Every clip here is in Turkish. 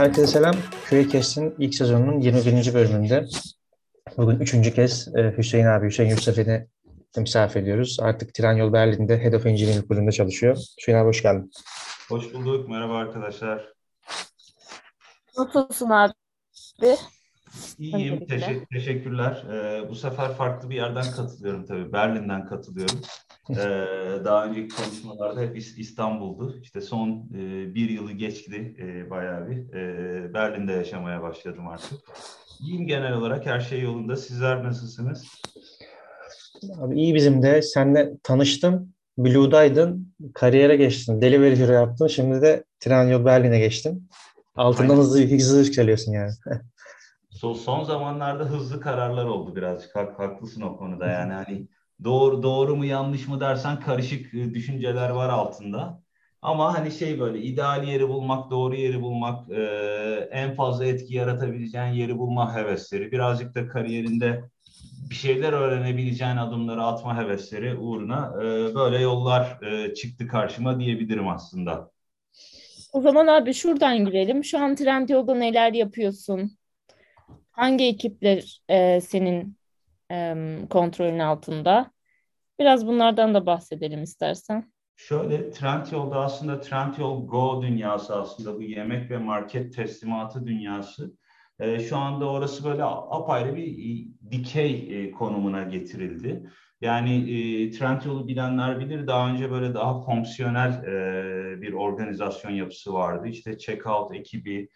Herkese selam. Köye Kestin ilk sezonunun 21. bölümünde. Bugün üçüncü kez e, Hüseyin abi, Hüseyin Yurtsefer'i misafir ediyoruz. Artık Tren Berlin'de Head of Engineering bölümünde çalışıyor. Hüseyin abi hoş geldin. Hoş bulduk. Merhaba arkadaşlar. Nasılsın abi? İyiyim. Teşekkür, teşekkürler. Ee, bu sefer farklı bir yerden katılıyorum tabii. Berlin'den katılıyorum. Ee, daha önceki konuşmalarda hep İstanbul'du. İşte son e, bir yılı geçti e, bayağı bir. E, Berlin'de yaşamaya başladım artık. İyiyim genel olarak. Her şey yolunda. Sizler nasılsınız? Abi iyi bizim de. Senle tanıştım. Blue'daydın. Kariyere geçtin. Delivery Hero yaptın. Şimdi de Trendyol Berlin'e geçtin. Altından Aynen. hızlı, hızlı yükseliyorsun yani. son, son zamanlarda hızlı kararlar oldu birazcık. Hak, haklısın o konuda yani. Hani doğru doğru mu yanlış mı dersen karışık e, düşünceler var altında. Ama hani şey böyle ideal yeri bulmak, doğru yeri bulmak, e, en fazla etki yaratabileceğin yeri bulma hevesleri. Birazcık da kariyerinde bir şeyler öğrenebileceğin adımları atma hevesleri uğruna e, böyle yollar e, çıktı karşıma diyebilirim aslında. O zaman abi şuradan girelim. Şu an Trendyol'da neler yapıyorsun? Hangi ekipler e, senin kontrolün altında? Biraz bunlardan da bahsedelim istersen. Şöyle Trendyol'da aslında Trendyol Go dünyası aslında bu yemek ve market teslimatı dünyası. E, şu anda orası böyle apayrı bir dikey e, konumuna getirildi. Yani e, Trendyol'u bilenler bilir daha önce böyle daha fonksiyonel e, bir organizasyon yapısı vardı. İşte checkout ekibi,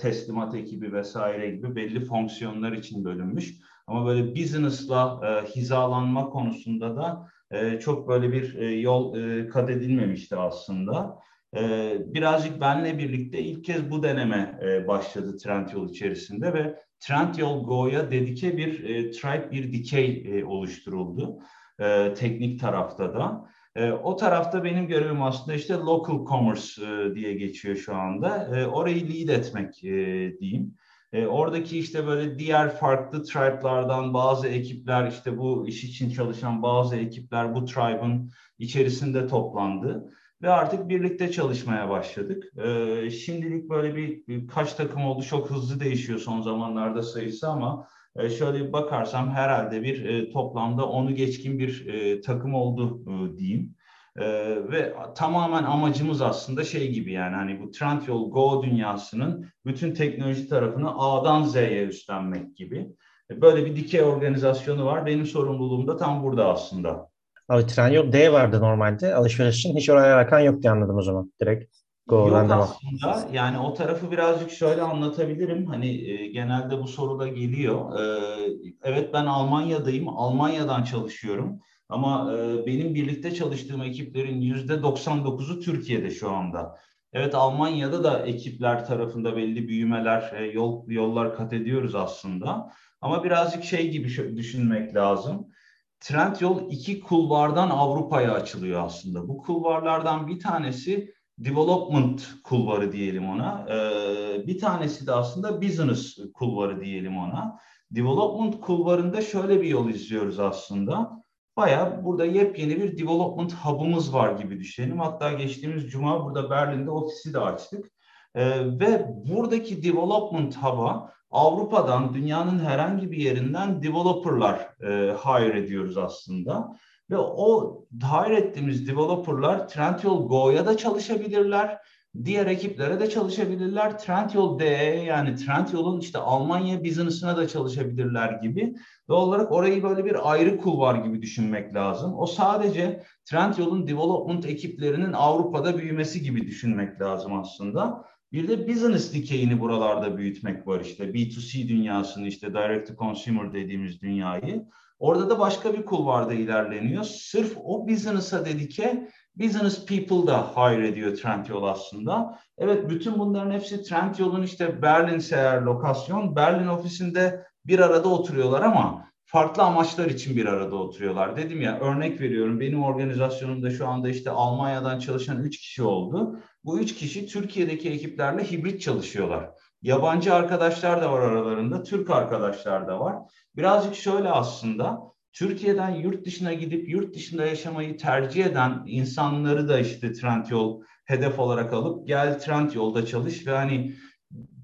teslimat ekibi vesaire gibi belli fonksiyonlar için bölünmüş. Ama böyle business'la e, hizalanma konusunda da e, çok böyle bir e, yol e, kat edilmemişti aslında. E, birazcık benle birlikte ilk kez bu deneme e, başladı Trendyol içerisinde ve Trendyol Go'ya dedike bir e, tribe, bir dikey e, oluşturuldu. E, teknik tarafta da. E, o tarafta benim görevim aslında işte local commerce e, diye geçiyor şu anda. E, orayı lead etmek e, diyeyim. E, oradaki işte böyle diğer farklı tribe'lardan bazı ekipler işte bu iş için çalışan bazı ekipler bu tribe'ın içerisinde toplandı ve artık birlikte çalışmaya başladık. E, şimdilik böyle bir, bir kaç takım oldu çok hızlı değişiyor son zamanlarda sayısı ama e, şöyle bir bakarsam herhalde bir e, toplamda onu geçkin bir e, takım oldu e, diyeyim. Ee, ve tamamen amacımız aslında şey gibi yani hani bu Trendyol Go dünyasının bütün teknoloji tarafını A'dan Z'ye üstlenmek gibi. Böyle bir dikey organizasyonu var. Benim sorumluluğum da tam burada aslında. Abi Trendyol D vardı normalde alışveriş için. Hiç oraya alakan yok diye anladım o zaman direkt. Go'dan Yok aslında yani o tarafı birazcık şöyle anlatabilirim. Hani e, genelde bu soruda geliyor. E, evet ben Almanya'dayım. Almanya'dan çalışıyorum. Ama e, benim birlikte çalıştığım ekiplerin yüzde 99'u Türkiye'de şu anda. Evet Almanya'da da ekipler tarafında belli büyümeler, e, yol yollar kat ediyoruz aslında. Ama birazcık şey gibi düşünmek lazım. Trendyol iki kulvardan Avrupa'ya açılıyor aslında. Bu kulvarlardan bir tanesi development kulvarı diyelim ona. Ee, bir tanesi de aslında business kulvarı diyelim ona. Development kulvarında şöyle bir yol izliyoruz aslında. Baya burada yepyeni bir development hub'ımız var gibi düşünelim. Hatta geçtiğimiz cuma burada Berlin'de ofisi de açtık. Ee, ve buradaki development hub'a Avrupa'dan, dünyanın herhangi bir yerinden developerlar e, hire ediyoruz aslında. Ve o hire ettiğimiz developerlar Trendyol Go'ya da çalışabilirler diğer ekiplere de çalışabilirler. Trendyol DE yani Trendyol'un işte Almanya business'ına da çalışabilirler gibi. Doğal olarak orayı böyle bir ayrı kulvar gibi düşünmek lazım. O sadece Trendyol'un development ekiplerinin Avrupa'da büyümesi gibi düşünmek lazım aslında. Bir de business dikeyini buralarda büyütmek var işte. B2C dünyasını işte direct to consumer dediğimiz dünyayı. Orada da başka bir kulvarda ilerleniyor. Sırf o business'a dedike Business People da hire ediyor Trendyol aslında. Evet bütün bunların hepsi Trendyol'un işte Berlin eğer lokasyon. Berlin ofisinde bir arada oturuyorlar ama farklı amaçlar için bir arada oturuyorlar. Dedim ya örnek veriyorum benim organizasyonumda şu anda işte Almanya'dan çalışan 3 kişi oldu. Bu 3 kişi Türkiye'deki ekiplerle hibrit çalışıyorlar. Yabancı arkadaşlar da var aralarında, Türk arkadaşlar da var. Birazcık şöyle aslında Türkiye'den yurt dışına gidip yurt dışında yaşamayı tercih eden insanları da işte Trendyol hedef olarak alıp gel Trendyol'da çalış ve hani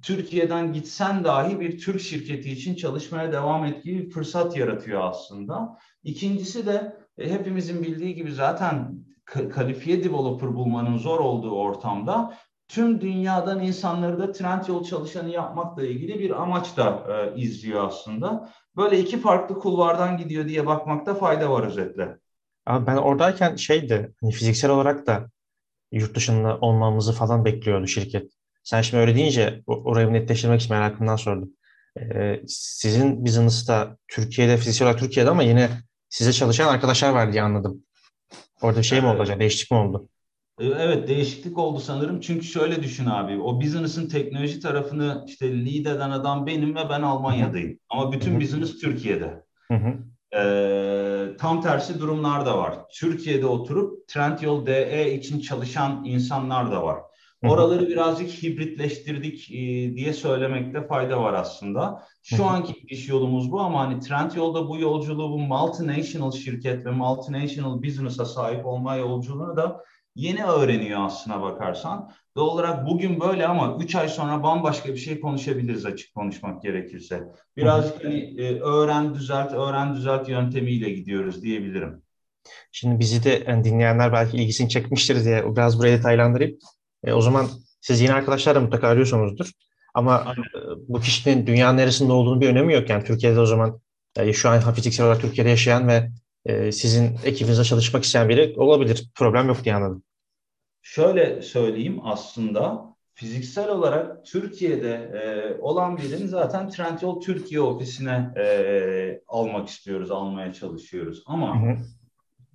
Türkiye'den gitsen dahi bir Türk şirketi için çalışmaya devam et gibi fırsat yaratıyor aslında. İkincisi de e, hepimizin bildiği gibi zaten kalifiye developer bulmanın zor olduğu ortamda tüm dünyadan insanları da Trendyol çalışanı yapmakla ilgili bir amaç da e, izliyor aslında. Böyle iki farklı kulvardan gidiyor diye bakmakta fayda var özetle. Abi ben oradayken şeydi, hani fiziksel olarak da yurt dışında olmamızı falan bekliyordu şirket. Sen şimdi öyle deyince orayı netleştirmek için merakımdan sordum. Ee, sizin business'ta Türkiye'de, fiziksel olarak Türkiye'de ama yine size çalışan arkadaşlar var diye anladım. Orada şey mi oldu acaba, değişiklik mi oldu? Ee, evet değişiklik oldu sanırım. Çünkü şöyle düşün abi. O business'ın teknoloji tarafını işte lead eden adam benim ve ben Almanya'dayım. Ama bütün Hı-hı. business Türkiye'de. Hı-hı. Ee, tam tersi durumlar da var. Türkiye'de oturup Trendyol DE için çalışan insanlar da var. Oraları birazcık hibritleştirdik e, diye söylemekte fayda var aslında. Şu anki iş yolumuz bu ama hani Trendyol'da bu yolculuğu bu multinational şirket ve multinational business'a sahip olma yolculuğunu da yeni öğreniyor aslına bakarsan. Doğal olarak bugün böyle ama 3 ay sonra bambaşka bir şey konuşabiliriz açık konuşmak gerekirse. Birazcık hani e, öğren düzelt, öğren düzelt yöntemiyle gidiyoruz diyebilirim. Şimdi bizi de yani dinleyenler belki ilgisini çekmiştir diye biraz burayı detaylandırayım. E, o zaman siz yine arkadaşlarla mutlaka arıyorsunuzdur. Ama e, bu kişinin dünyanın neresinde olduğunu bir önemi yok. Yani Türkiye'de o zaman yani şu an fiziksel olarak Türkiye'de yaşayan ve e, sizin ekibinizde çalışmak isteyen biri olabilir. Problem yok diye anladım. Şöyle söyleyeyim aslında fiziksel olarak Türkiye'de e, olan birini zaten Trendyol Türkiye ofisine e, almak istiyoruz, almaya çalışıyoruz. Ama hı hı.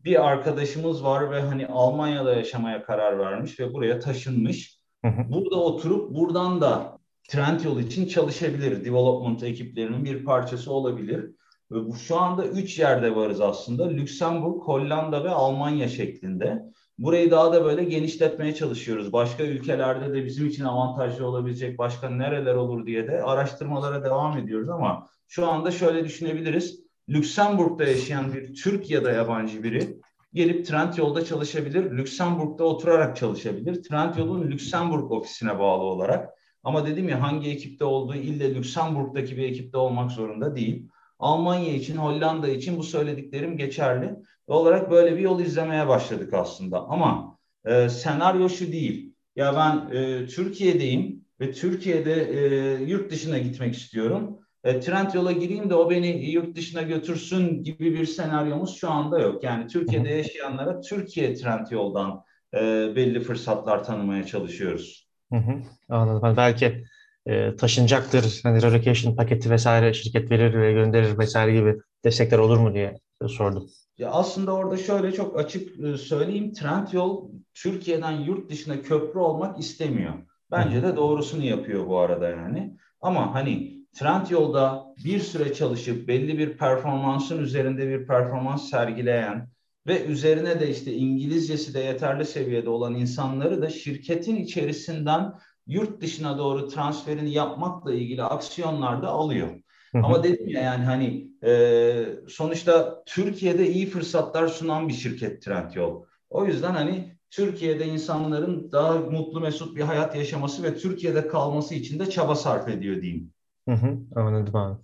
bir arkadaşımız var ve hani Almanya'da yaşamaya karar vermiş ve buraya taşınmış. Hı hı. Burada oturup buradan da Trendyol için çalışabilir. Development ekiplerinin bir parçası olabilir. Ve bu şu anda üç yerde varız aslında. Lüksemburg, Hollanda ve Almanya şeklinde. Burayı daha da böyle genişletmeye çalışıyoruz. Başka ülkelerde de bizim için avantajlı olabilecek başka nereler olur diye de araştırmalara devam ediyoruz ama şu anda şöyle düşünebiliriz. Lüksemburg'da yaşayan bir Türk ya da yabancı biri gelip Trendyol'da çalışabilir. Lüksemburg'da oturarak çalışabilir. Trendyol'un Lüksemburg ofisine bağlı olarak. Ama dedim ya hangi ekipte olduğu ille Lüksemburg'daki bir ekipte olmak zorunda değil. Almanya için, Hollanda için bu söylediklerim geçerli. olarak böyle bir yol izlemeye başladık aslında. Ama e, senaryo şu değil. Ya ben e, Türkiye'deyim ve Türkiye'de e, yurt dışına gitmek istiyorum. E, trend yola gireyim de o beni yurt dışına götürsün gibi bir senaryomuz şu anda yok. Yani Türkiye'de yaşayanlara Türkiye trend yoldan e, belli fırsatlar tanımaya çalışıyoruz. Hı hı, anladım. Yani belki e, taşınacaktır. Hani relocation paketi vesaire şirket verir ve gönderir vesaire gibi destekler olur mu diye sordum. Ya aslında orada şöyle çok açık e, söyleyeyim. Trendyol Türkiye'den yurt dışına köprü olmak istemiyor. Bence de doğrusunu yapıyor bu arada yani. Ama hani Trendyol'da bir süre çalışıp belli bir performansın üzerinde bir performans sergileyen ve üzerine de işte İngilizcesi de yeterli seviyede olan insanları da şirketin içerisinden yurt dışına doğru transferini yapmakla ilgili aksiyonlar da alıyor. Ama dedim ya yani hani e, sonuçta Türkiye'de iyi fırsatlar sunan bir şirket Trendyol. O yüzden hani Türkiye'de insanların daha mutlu mesut bir hayat yaşaması ve Türkiye'de kalması için de çaba sarf ediyor diyeyim. Hı hı, anladım abi.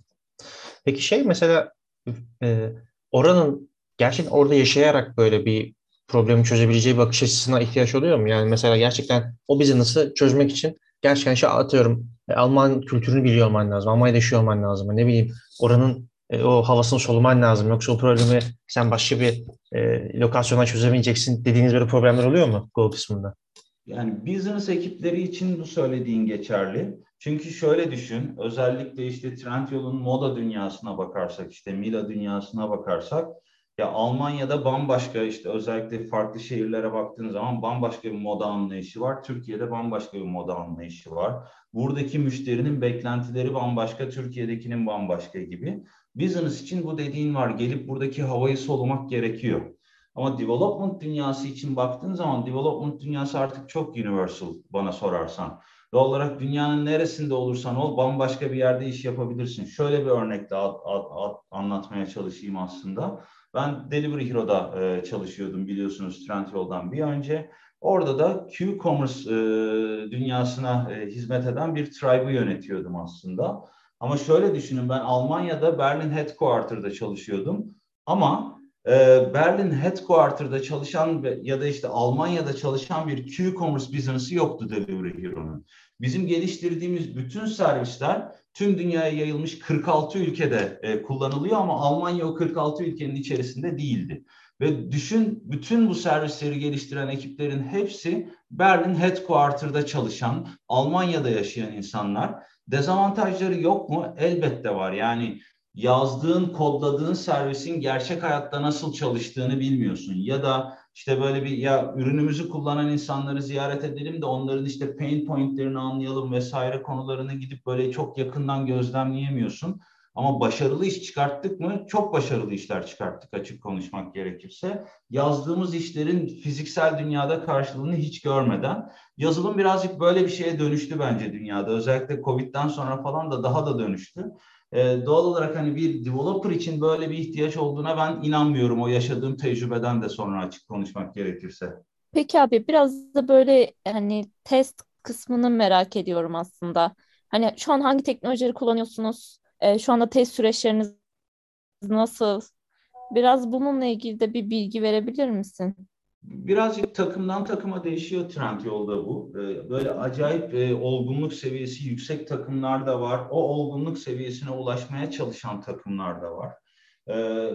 Peki şey mesela e, oranın gerçekten orada yaşayarak böyle bir problemi çözebileceği bakış açısına ihtiyaç oluyor mu? Yani mesela gerçekten o business'ı çözmek için gerçekten şey atıyorum e, Alman kültürünü biliyor olman lazım. Almanya'da yaşıyor olman lazım. Ne bileyim oranın e, o havasını soluman lazım. Yoksa o problemi sen başka bir e, lokasyona çözemeyeceksin dediğiniz böyle problemler oluyor mu Go kısmında? Yani business ekipleri için bu söylediğin geçerli. Çünkü şöyle düşün, özellikle işte Trendyol'un moda dünyasına bakarsak, işte Mila dünyasına bakarsak, ya Almanya'da bambaşka işte özellikle farklı şehirlere baktığın zaman bambaşka bir moda anlayışı var. Türkiye'de bambaşka bir moda anlayışı var. Buradaki müşterinin beklentileri bambaşka, Türkiye'dekinin bambaşka gibi. Business için bu dediğin var. Gelip buradaki havayı solumak gerekiyor. Ama development dünyası için baktığın zaman development dünyası artık çok universal bana sorarsan. Doğal olarak dünyanın neresinde olursan ol bambaşka bir yerde iş yapabilirsin. Şöyle bir örnekle anlatmaya çalışayım aslında. Ben Delivery Hero'da e, çalışıyordum biliyorsunuz Trendyol'dan bir önce. Orada da Q-commerce e, dünyasına e, hizmet eden bir tribe'ı yönetiyordum aslında. Ama şöyle düşünün ben Almanya'da Berlin Headquarter'da çalışıyordum. Ama Berlin Headquarter'da çalışan ya da işte Almanya'da çalışan bir Q-commerce business'ı yoktu Delivery Hero'nun. Bizim geliştirdiğimiz bütün servisler tüm dünyaya yayılmış 46 ülkede e, kullanılıyor ama Almanya o 46 ülkenin içerisinde değildi. Ve düşün bütün bu servisleri geliştiren ekiplerin hepsi Berlin Headquarter'da çalışan, Almanya'da yaşayan insanlar. Dezavantajları yok mu? Elbette var. Yani yazdığın, kodladığın servisin gerçek hayatta nasıl çalıştığını bilmiyorsun. Ya da işte böyle bir ya ürünümüzü kullanan insanları ziyaret edelim de onların işte pain pointlerini anlayalım vesaire konularını gidip böyle çok yakından gözlemleyemiyorsun. Ama başarılı iş çıkarttık mı? Çok başarılı işler çıkarttık açık konuşmak gerekirse. Yazdığımız işlerin fiziksel dünyada karşılığını hiç görmeden. Yazılım birazcık böyle bir şeye dönüştü bence dünyada. Özellikle Covid'den sonra falan da daha da dönüştü. Ee, doğal olarak hani bir developer için böyle bir ihtiyaç olduğuna ben inanmıyorum. O yaşadığım tecrübeden de sonra açık konuşmak gerekirse. Peki abi biraz da böyle hani test kısmını merak ediyorum aslında. Hani şu an hangi teknolojileri kullanıyorsunuz? E, şu anda test süreçleriniz nasıl? Biraz bununla ilgili de bir bilgi verebilir misin? Birazcık takımdan takıma değişiyor trend yolda bu. Ee, böyle acayip e, olgunluk seviyesi yüksek takımlar da var. O olgunluk seviyesine ulaşmaya çalışan takımlar da var. Ee,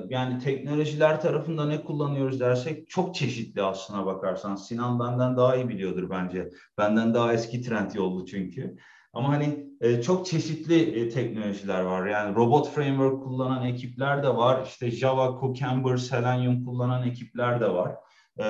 yani teknolojiler tarafında ne kullanıyoruz dersek çok çeşitli aslına bakarsan. Sinan benden daha iyi biliyordur bence. Benden daha eski trend yoldu çünkü. Ama hani e, çok çeşitli e, teknolojiler var. Yani robot framework kullanan ekipler de var. İşte Java, Cucumber, Selenium kullanan ekipler de var. E,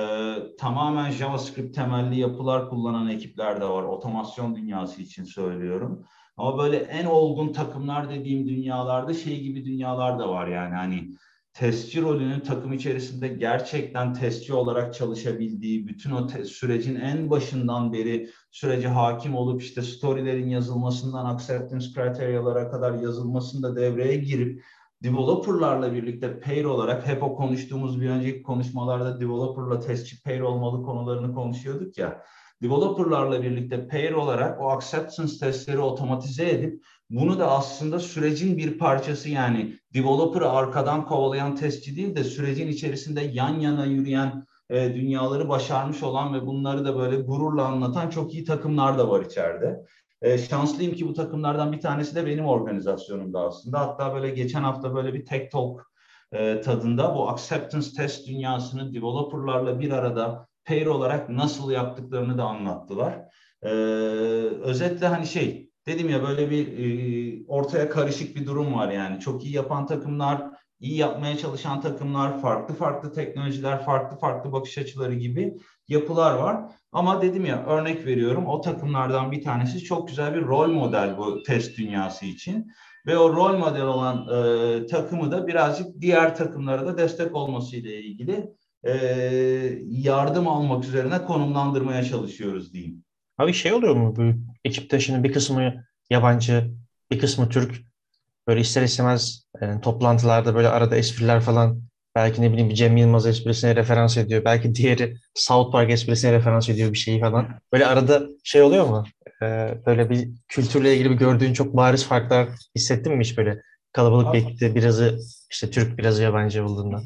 tamamen JavaScript temelli yapılar kullanan ekipler de var. Otomasyon dünyası için söylüyorum. Ama böyle en olgun takımlar dediğim dünyalarda şey gibi dünyalar da var yani hani testçi rolünün takım içerisinde gerçekten testçi olarak çalışabildiği, bütün o sürecin en başından beri sürece hakim olup işte storylerin yazılmasından acceptance criterialara kadar yazılmasında devreye girip developerlarla birlikte pair olarak hep o konuştuğumuz bir önceki konuşmalarda developerla testçi pair olmalı konularını konuşuyorduk ya. Developerlarla birlikte pair olarak o acceptance testleri otomatize edip bunu da aslında sürecin bir parçası yani developer'ı arkadan kovalayan testçi değil de sürecin içerisinde yan yana yürüyen e, dünyaları başarmış olan ve bunları da böyle gururla anlatan çok iyi takımlar da var içeride. E, şanslıyım ki bu takımlardan bir tanesi de benim organizasyonumda aslında. Hatta böyle geçen hafta böyle bir tech talk e, tadında bu acceptance test dünyasını developerlarla bir arada pair olarak nasıl yaptıklarını da anlattılar. E, özetle hani şey dedim ya böyle bir e, ortaya karışık bir durum var yani. Çok iyi yapan takımlar, iyi yapmaya çalışan takımlar, farklı farklı teknolojiler, farklı farklı bakış açıları gibi yapılar var. Ama dedim ya örnek veriyorum o takımlardan bir tanesi çok güzel bir rol model bu test dünyası için. Ve o rol model olan e, takımı da birazcık diğer takımlara da destek olması ile ilgili e, yardım almak üzerine konumlandırmaya çalışıyoruz diyeyim. Abi şey oluyor mu bu ekipte şimdi bir kısmı yabancı, bir kısmı Türk. Böyle ister istemez yani toplantılarda böyle arada espriler falan belki ne bileyim bir Cem Yılmaz esprisine referans ediyor. Belki diğeri South Park esprisine referans ediyor bir şeyi falan. Böyle arada şey oluyor mu? Ee, böyle bir kültürle ilgili bir gördüğün çok bariz farklar hissettin mi hiç böyle kalabalık bir ekipte birazı işte Türk birazı yabancı olduğunda?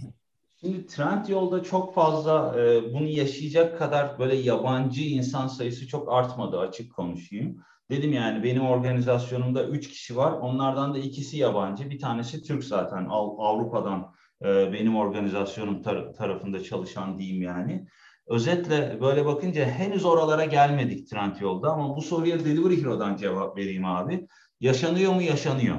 Şimdi trend yolda çok fazla e, bunu yaşayacak kadar böyle yabancı insan sayısı çok artmadı açık konuşayım. Dedim yani benim organizasyonumda üç kişi var. Onlardan da ikisi yabancı. Bir tanesi Türk zaten Avrupa'dan e, benim organizasyonum tar- tarafında çalışan diyeyim yani. Özetle böyle bakınca henüz oralara gelmedik trend yolda ama bu soruya Delivery Hero'dan cevap vereyim abi. Yaşanıyor mu? Yaşanıyor.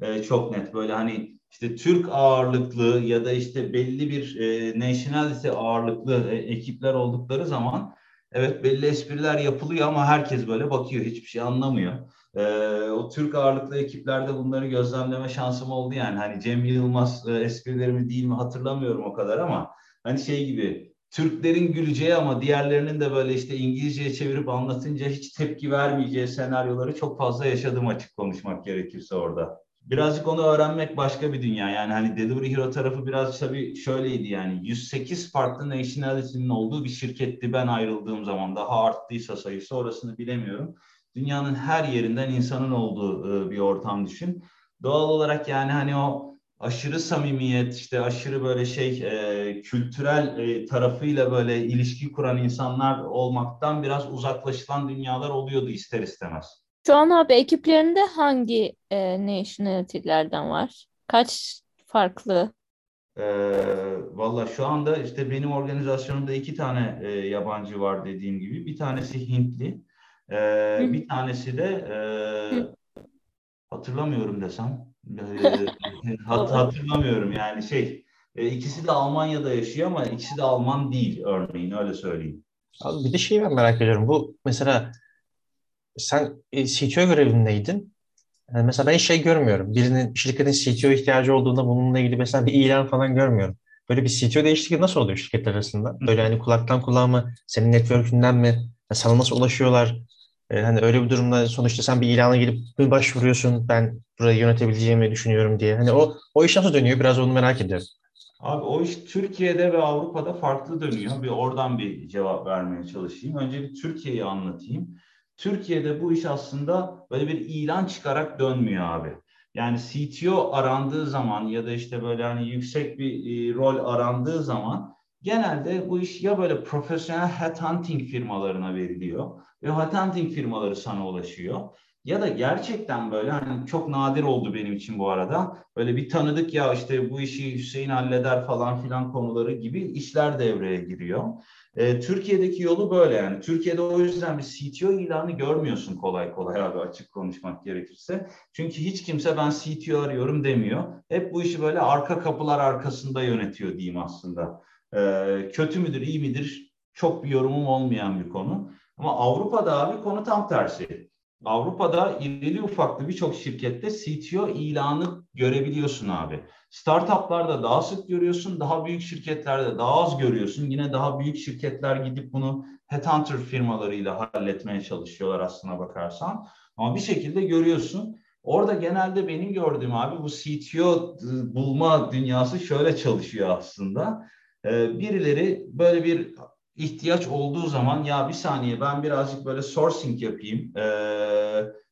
E, çok net böyle hani işte Türk ağırlıklı ya da işte belli bir e, nationality ağırlıklı e, ekipler oldukları zaman evet belli espriler yapılıyor ama herkes böyle bakıyor hiçbir şey anlamıyor. E, o Türk ağırlıklı ekiplerde bunları gözlemleme şansım oldu yani hani Cem Yılmaz e, esprilerimi değil mi hatırlamıyorum o kadar ama hani şey gibi Türklerin güleceği ama diğerlerinin de böyle işte İngilizceye çevirip anlatınca hiç tepki vermeyeceği senaryoları çok fazla yaşadım açık konuşmak gerekirse orada. Birazcık onu öğrenmek başka bir dünya. Yani hani Delivery Hero tarafı biraz tabii şöyleydi yani 108 farklı nationality'nin olduğu bir şirketti ben ayrıldığım zaman. Daha arttıysa sayısı orasını bilemiyorum. Dünyanın her yerinden insanın olduğu bir ortam düşün. Doğal olarak yani hani o aşırı samimiyet, işte aşırı böyle şey e, kültürel e, tarafıyla böyle ilişki kuran insanlar olmaktan biraz uzaklaşılan dünyalar oluyordu ister istemez. Şu an abi ekiplerinde hangi e, nationality'lerden var? Kaç farklı? E, Valla şu anda işte benim organizasyonumda iki tane e, yabancı var dediğim gibi. Bir tanesi Hintli, e, bir tanesi de e, hatırlamıyorum desem Hat, hatırlamıyorum yani şey e, ikisi de Almanya'da yaşıyor ama ikisi de Alman değil örneğin öyle söyleyeyim. Abi bir de şeyi ben merak ediyorum. Bu mesela sen e, CTO görevindeydin. Yani mesela ben hiç şey görmüyorum. Birinin şirketin CTO ihtiyacı olduğunda bununla ilgili mesela bir ilan falan görmüyorum. Böyle bir CTO değişikliği nasıl oluyor şirketler arasında? Böyle hani kulaktan kulağa mı, senin network'ünden mi? Yani sana nasıl ulaşıyorlar? Ee, hani öyle bir durumda sonuçta sen bir ilana girip bir başvuruyorsun. Ben burayı yönetebileceğimi düşünüyorum diye. Hani o o iş nasıl dönüyor? Biraz onu merak ediyorum. Abi o iş Türkiye'de ve Avrupa'da farklı dönüyor. Bir oradan bir cevap vermeye çalışayım. Önce bir Türkiye'yi anlatayım. Türkiye'de bu iş aslında böyle bir ilan çıkarak dönmüyor abi. Yani CTO arandığı zaman ya da işte böyle hani yüksek bir e, rol arandığı zaman genelde bu iş ya böyle profesyonel headhunting firmalarına veriliyor ve headhunting firmaları sana ulaşıyor. Ya da gerçekten böyle hani çok nadir oldu benim için bu arada. Böyle bir tanıdık ya işte bu işi Hüseyin halleder falan filan konuları gibi işler devreye giriyor. E, Türkiye'deki yolu böyle yani. Türkiye'de o yüzden bir CTO ilanı görmüyorsun kolay kolay abi açık konuşmak gerekirse. Çünkü hiç kimse ben CTO arıyorum demiyor. Hep bu işi böyle arka kapılar arkasında yönetiyor diyeyim aslında. E, kötü müdür, iyi midir? Çok bir yorumum olmayan bir konu. Ama Avrupa'da abi konu tam tersi. Avrupa'da irili ufaklı birçok şirkette CTO ilanı görebiliyorsun abi. Startuplarda daha sık görüyorsun, daha büyük şirketlerde daha az görüyorsun. Yine daha büyük şirketler gidip bunu headhunter firmalarıyla halletmeye çalışıyorlar aslına bakarsan. Ama bir şekilde görüyorsun. Orada genelde benim gördüğüm abi bu CTO bulma dünyası şöyle çalışıyor aslında. Ee, birileri böyle bir ihtiyaç olduğu zaman ya bir saniye ben birazcık böyle sourcing yapayım. Ee,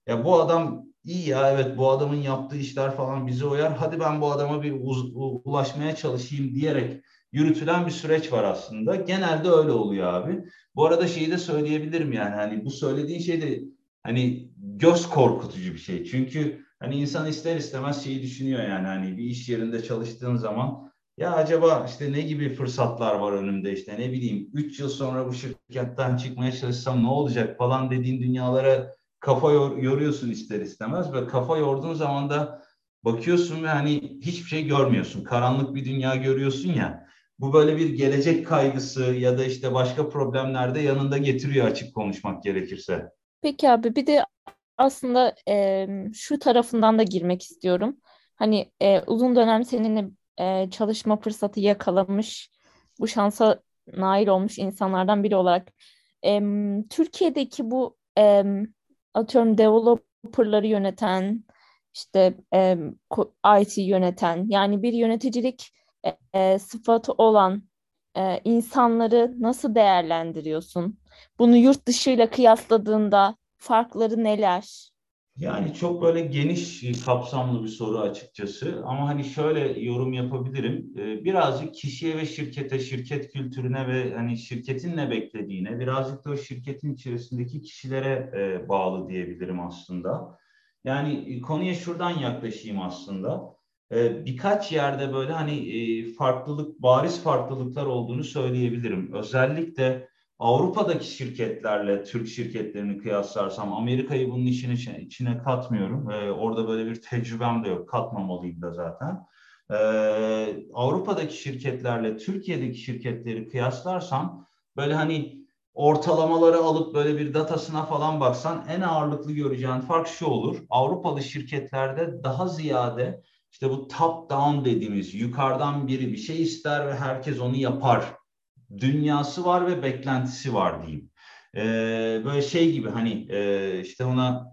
ya bu adam iyi ya evet bu adamın yaptığı işler falan bize uyar. Hadi ben bu adama bir ulaşmaya çalışayım diyerek yürütülen bir süreç var aslında. Genelde öyle oluyor abi. Bu arada şeyi de söyleyebilirim yani hani bu söylediğin şey de hani göz korkutucu bir şey. Çünkü hani insan ister istemez şeyi düşünüyor yani hani bir iş yerinde çalıştığın zaman ya acaba işte ne gibi fırsatlar var önümde işte ne bileyim 3 yıl sonra bu şirketten çıkmaya çalışsam ne olacak falan dediğin dünyalara kafa yor, yoruyorsun ister istemez ve kafa yorduğun zaman da bakıyorsun ve hani hiçbir şey görmüyorsun. Karanlık bir dünya görüyorsun ya. Bu böyle bir gelecek kaygısı ya da işte başka problemlerde yanında getiriyor açık konuşmak gerekirse. Peki abi bir de aslında e, şu tarafından da girmek istiyorum. Hani e, uzun dönem seninle e, çalışma fırsatı yakalamış, bu şansa nail olmuş insanlardan biri olarak e, Türkiye'deki bu e, atıyorum developerları yöneten, işte e, IT yöneten, yani bir yöneticilik e, e, sıfatı olan e, insanları nasıl değerlendiriyorsun? Bunu yurt dışıyla kıyasladığında farkları neler? Yani çok böyle geniş kapsamlı bir soru açıkçası ama hani şöyle yorum yapabilirim. Ee, birazcık kişiye ve şirkete, şirket kültürüne ve hani şirketin ne beklediğine, birazcık da o şirketin içerisindeki kişilere e, bağlı diyebilirim aslında. Yani e, konuya şuradan yaklaşayım aslında. Ee, birkaç yerde böyle hani e, farklılık, bariz farklılıklar olduğunu söyleyebilirim. Özellikle Avrupa'daki şirketlerle Türk şirketlerini kıyaslarsam Amerika'yı bunun içine, içine katmıyorum. Ee, orada böyle bir tecrübem de yok. Katmamalıyım da zaten. Ee, Avrupa'daki şirketlerle Türkiye'deki şirketleri kıyaslarsam böyle hani ortalamaları alıp böyle bir datasına falan baksan en ağırlıklı göreceğin fark şu olur. Avrupalı şirketlerde daha ziyade işte bu top down dediğimiz yukarıdan biri bir şey ister ve herkes onu yapar dünyası var ve beklentisi var diyeyim. Ee, böyle şey gibi hani e, işte ona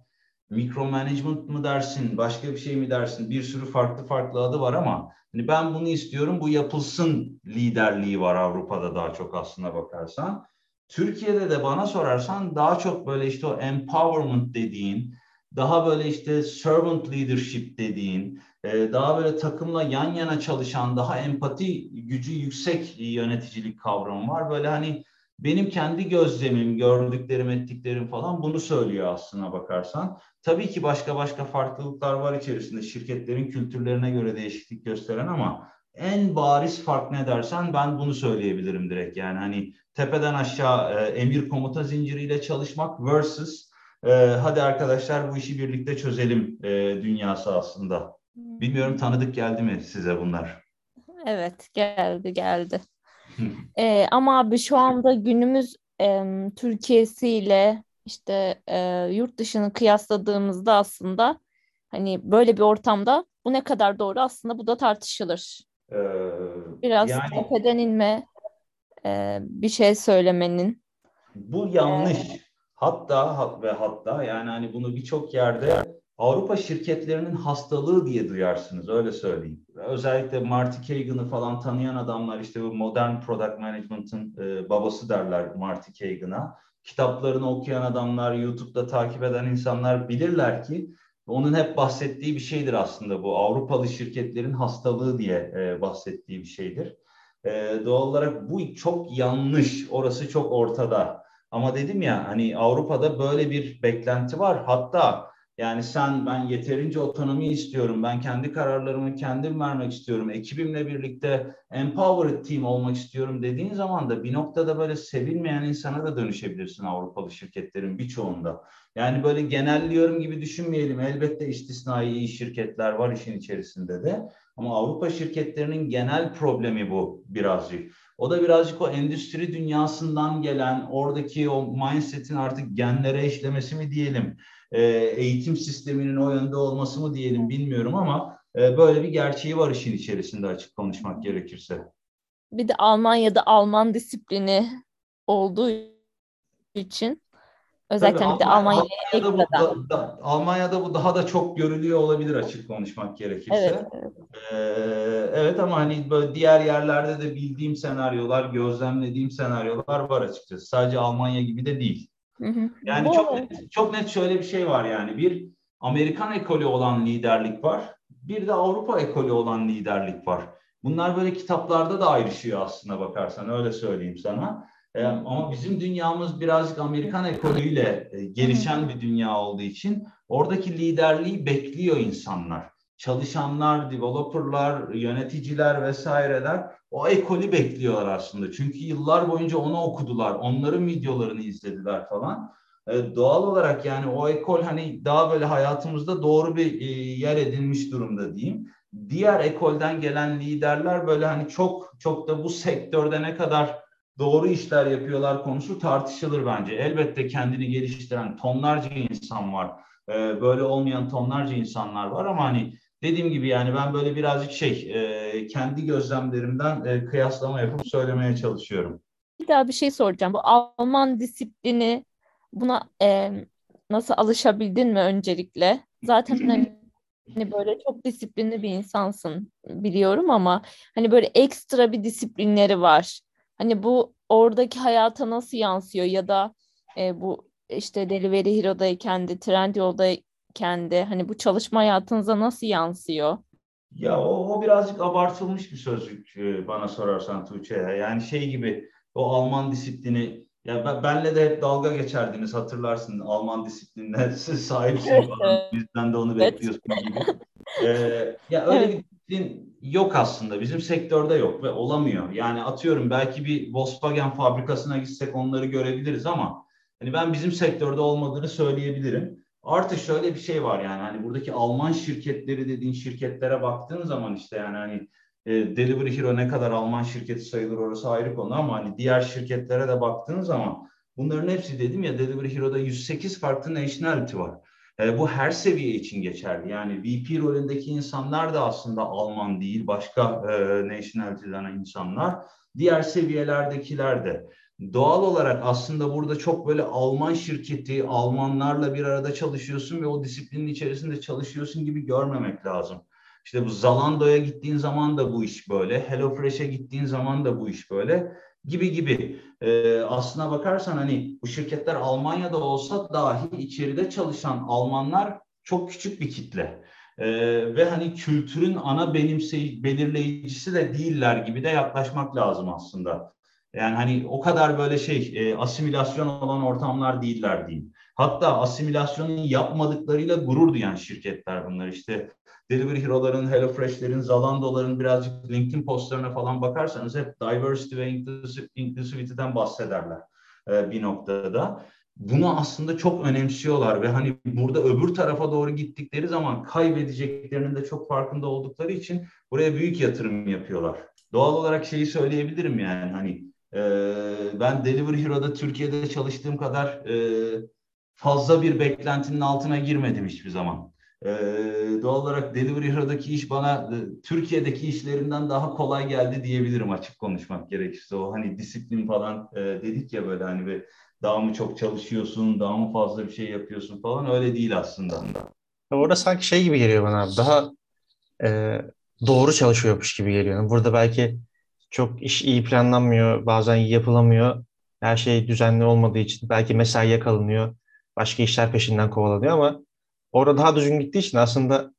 mikro management mı dersin, başka bir şey mi dersin? Bir sürü farklı farklı adı var ama hani ben bunu istiyorum, bu yapılsın liderliği var Avrupa'da daha çok aslına bakarsan. Türkiye'de de bana sorarsan daha çok böyle işte o empowerment dediğin, daha böyle işte servant leadership dediğin, e, daha böyle takımla yan yana çalışan, daha empati gücü yüksek yöneticilik kavramı var. Böyle hani benim kendi gözlemim, gördüklerim, ettiklerim falan bunu söylüyor aslına bakarsan. Tabii ki başka başka farklılıklar var içerisinde şirketlerin kültürlerine göre değişiklik gösteren ama en bariz fark ne dersen ben bunu söyleyebilirim direkt. Yani hani tepeden aşağı e, emir komuta zinciriyle çalışmak versus e, hadi arkadaşlar bu işi birlikte çözelim e, dünyası aslında. Bilmiyorum tanıdık geldi mi size bunlar? Evet geldi geldi. Ee, ama abi şu anda günümüz e, Türkiye'siyle işte e, yurt dışını kıyasladığımızda aslında hani böyle bir ortamda bu ne kadar doğru aslında bu da tartışılır. Ee, Biraz yani tepeden inme e, bir şey söylemenin. bu yanlış. Hatta hat ve hatta yani hani bunu birçok yerde Avrupa şirketlerinin hastalığı diye duyarsınız öyle söyleyeyim. Özellikle Marty Kagan'ı falan tanıyan adamlar işte bu modern product management'ın e, babası derler Marty Kagan'a. Kitaplarını okuyan adamlar, YouTube'da takip eden insanlar bilirler ki onun hep bahsettiği bir şeydir aslında bu. Avrupalı şirketlerin hastalığı diye e, bahsettiği bir şeydir. E, doğal olarak bu çok yanlış. Orası çok ortada. Ama dedim ya hani Avrupa'da böyle bir beklenti var. Hatta yani sen ben yeterince otonomi istiyorum. Ben kendi kararlarımı kendim vermek istiyorum. Ekibimle birlikte empowered team olmak istiyorum dediğin zaman da bir noktada böyle sevilmeyen insana da dönüşebilirsin Avrupalı şirketlerin birçoğunda. Yani böyle genelliyorum gibi düşünmeyelim. Elbette istisnai iyi şirketler var işin içerisinde de. Ama Avrupa şirketlerinin genel problemi bu birazcık. O da birazcık o endüstri dünyasından gelen oradaki o mindset'in artık genlere işlemesi mi diyelim, e, eğitim sisteminin o yönde olması mı diyelim bilmiyorum ama e, böyle bir gerçeği var işin içerisinde açık konuşmak gerekirse. Bir de Almanya'da Alman disiplini olduğu için özellikle Tabii bir de Almanya- Almanya'ya Almanya'da, bu, da- da- Almanya'da bu daha da çok görülüyor olabilir açık konuşmak gerekirse. Evet, Ee, evet ama hani böyle diğer yerlerde de bildiğim senaryolar, gözlemlediğim senaryolar var açıkçası. Sadece Almanya gibi de değil. Hı hı. Yani çok net, çok net şöyle bir şey var yani. Bir Amerikan ekolü olan liderlik var. Bir de Avrupa ekolü olan liderlik var. Bunlar böyle kitaplarda da ayrışıyor aslında bakarsan öyle söyleyeyim sana. Ee, ama bizim dünyamız birazcık Amerikan ekolüyle e, gelişen bir dünya olduğu için oradaki liderliği bekliyor insanlar. Çalışanlar, developerlar, yöneticiler vesaireler o ekolü bekliyorlar aslında. Çünkü yıllar boyunca onu okudular, onların videolarını izlediler falan. Ee, doğal olarak yani o ekol hani daha böyle hayatımızda doğru bir e, yer edinmiş durumda diyeyim. Diğer ekolden gelen liderler böyle hani çok çok da bu sektörde ne kadar doğru işler yapıyorlar konusu tartışılır bence. Elbette kendini geliştiren tonlarca insan var. Ee, böyle olmayan tonlarca insanlar var ama hani dediğim gibi yani ben böyle birazcık şey e, kendi gözlemlerimden e, kıyaslama yapıp söylemeye çalışıyorum. Bir daha bir şey soracağım. Bu Alman disiplini buna e, nasıl alışabildin mi öncelikle? Zaten hani, böyle çok disiplinli bir insansın biliyorum ama hani böyle ekstra bir disiplinleri var. Hani bu oradaki hayata nasıl yansıyor ya da e, bu işte Delivery Hero'dayken de Trendyol'dayken de hani bu çalışma hayatınıza nasıl yansıyor? Ya o, o birazcık abartılmış bir sözcük e, bana sorarsan Tuğçe. Yani şey gibi o Alman disiplini ya ben, benle de hep dalga geçerdiniz hatırlarsın Alman disiplinine sahipsin Evet, falan. evet. Bizden de onu Evet. bekliyorsun gibi. Ee, ya öyle Evet. bir disiplin yok aslında. Bizim sektörde yok ve olamıyor. Yani atıyorum belki bir Volkswagen fabrikasına gitsek onları görebiliriz ama hani ben bizim sektörde olmadığını söyleyebilirim. Artı şöyle bir şey var yani hani buradaki Alman şirketleri dediğin şirketlere baktığın zaman işte yani hani e, Delivery Hero ne kadar Alman şirketi sayılır orası ayrı konu ama hani diğer şirketlere de baktığın zaman bunların hepsi dedim ya Delivery Hero'da 108 farklı nationality var. E, bu her seviye için geçerli. Yani VP rolündeki insanlar da aslında Alman değil, başka e, nationality'den insanlar. Diğer seviyelerdekiler de. Doğal olarak aslında burada çok böyle Alman şirketi, Almanlarla bir arada çalışıyorsun ve o disiplinin içerisinde çalışıyorsun gibi görmemek lazım. İşte bu Zalando'ya gittiğin zaman da bu iş böyle, HelloFresh'e gittiğin zaman da bu iş böyle gibi gibi. Ee, aslına bakarsan hani bu şirketler Almanya'da olsa dahi içeride çalışan Almanlar çok küçük bir kitle. Ee, ve hani kültürün ana benimsey belirleyicisi de değiller gibi de yaklaşmak lazım aslında. Yani hani o kadar böyle şey e, asimilasyon olan ortamlar değiller diyeyim. Hatta asimilasyonu yapmadıklarıyla gurur duyan şirketler bunlar. İşte Delivery Hero'ların, HelloFresh'lerin, Zalando'ların birazcık LinkedIn postlarına falan bakarsanız hep diversity ve inclusivity'den bahsederler e, bir noktada. Bunu aslında çok önemsiyorlar ve hani burada öbür tarafa doğru gittikleri zaman kaybedeceklerinin de çok farkında oldukları için buraya büyük yatırım yapıyorlar. Doğal olarak şeyi söyleyebilirim yani hani e, ben Delivery Hero'da Türkiye'de çalıştığım kadar e, fazla bir beklentinin altına girmedim hiçbir zaman. E, doğal olarak Delivery Hero'daki iş bana e, Türkiye'deki işlerinden daha kolay geldi diyebilirim açık konuşmak gerekirse. O hani disiplin falan e, dedik ya böyle hani bir daha mı çok çalışıyorsun, daha mı fazla bir şey yapıyorsun falan öyle değil aslında. Orada sanki şey gibi geliyor bana abi. Daha e, doğru çalışıyormuş gibi geliyor. Burada belki çok iş iyi planlanmıyor, bazen iyi yapılamıyor. Her şey düzenli olmadığı için belki mesaiye kalınıyor. Başka işler peşinden kovalanıyor ama orada daha düzgün gittiği için aslında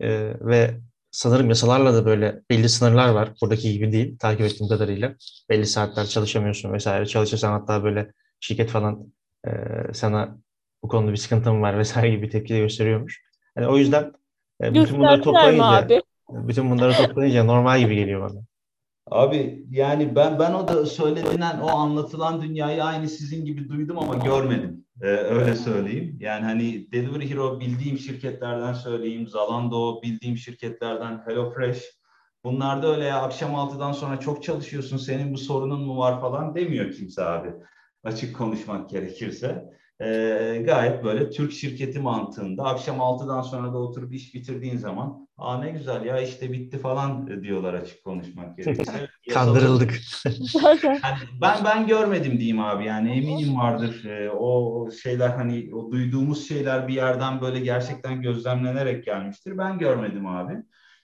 e, ve sanırım yasalarla da böyle belli sınırlar var. Buradaki gibi değil takip ettiğim kadarıyla. Belli saatler çalışamıyorsun vesaire. Çalışırsan hatta böyle şirket falan e, sana bu konuda bir sıkıntım var vesaire gibi tepki de gösteriyormuş. Yani o yüzden e, bütün bunları toplayınca bütün bunları toplayınca normal gibi geliyor bana. Abi yani ben ben o da söylenen o anlatılan dünyayı aynı sizin gibi duydum ama görmedim. Ee, öyle söyleyeyim. Yani hani Delivery Hero bildiğim şirketlerden söyleyeyim. Zalando bildiğim şirketlerden HelloFresh. Bunlarda öyle ya akşam 6'dan sonra çok çalışıyorsun senin bu sorunun mu var falan demiyor kimse abi. Açık konuşmak gerekirse e, gayet böyle Türk şirketi mantığında akşam 6'dan sonra da oturup iş bitirdiğin zaman aa ne güzel ya işte bitti falan diyorlar açık konuşmak gerekirse. Kandırıldık. yani ben ben görmedim diyeyim abi yani eminim vardır e, o şeyler hani o duyduğumuz şeyler bir yerden böyle gerçekten gözlemlenerek gelmiştir. Ben görmedim abi.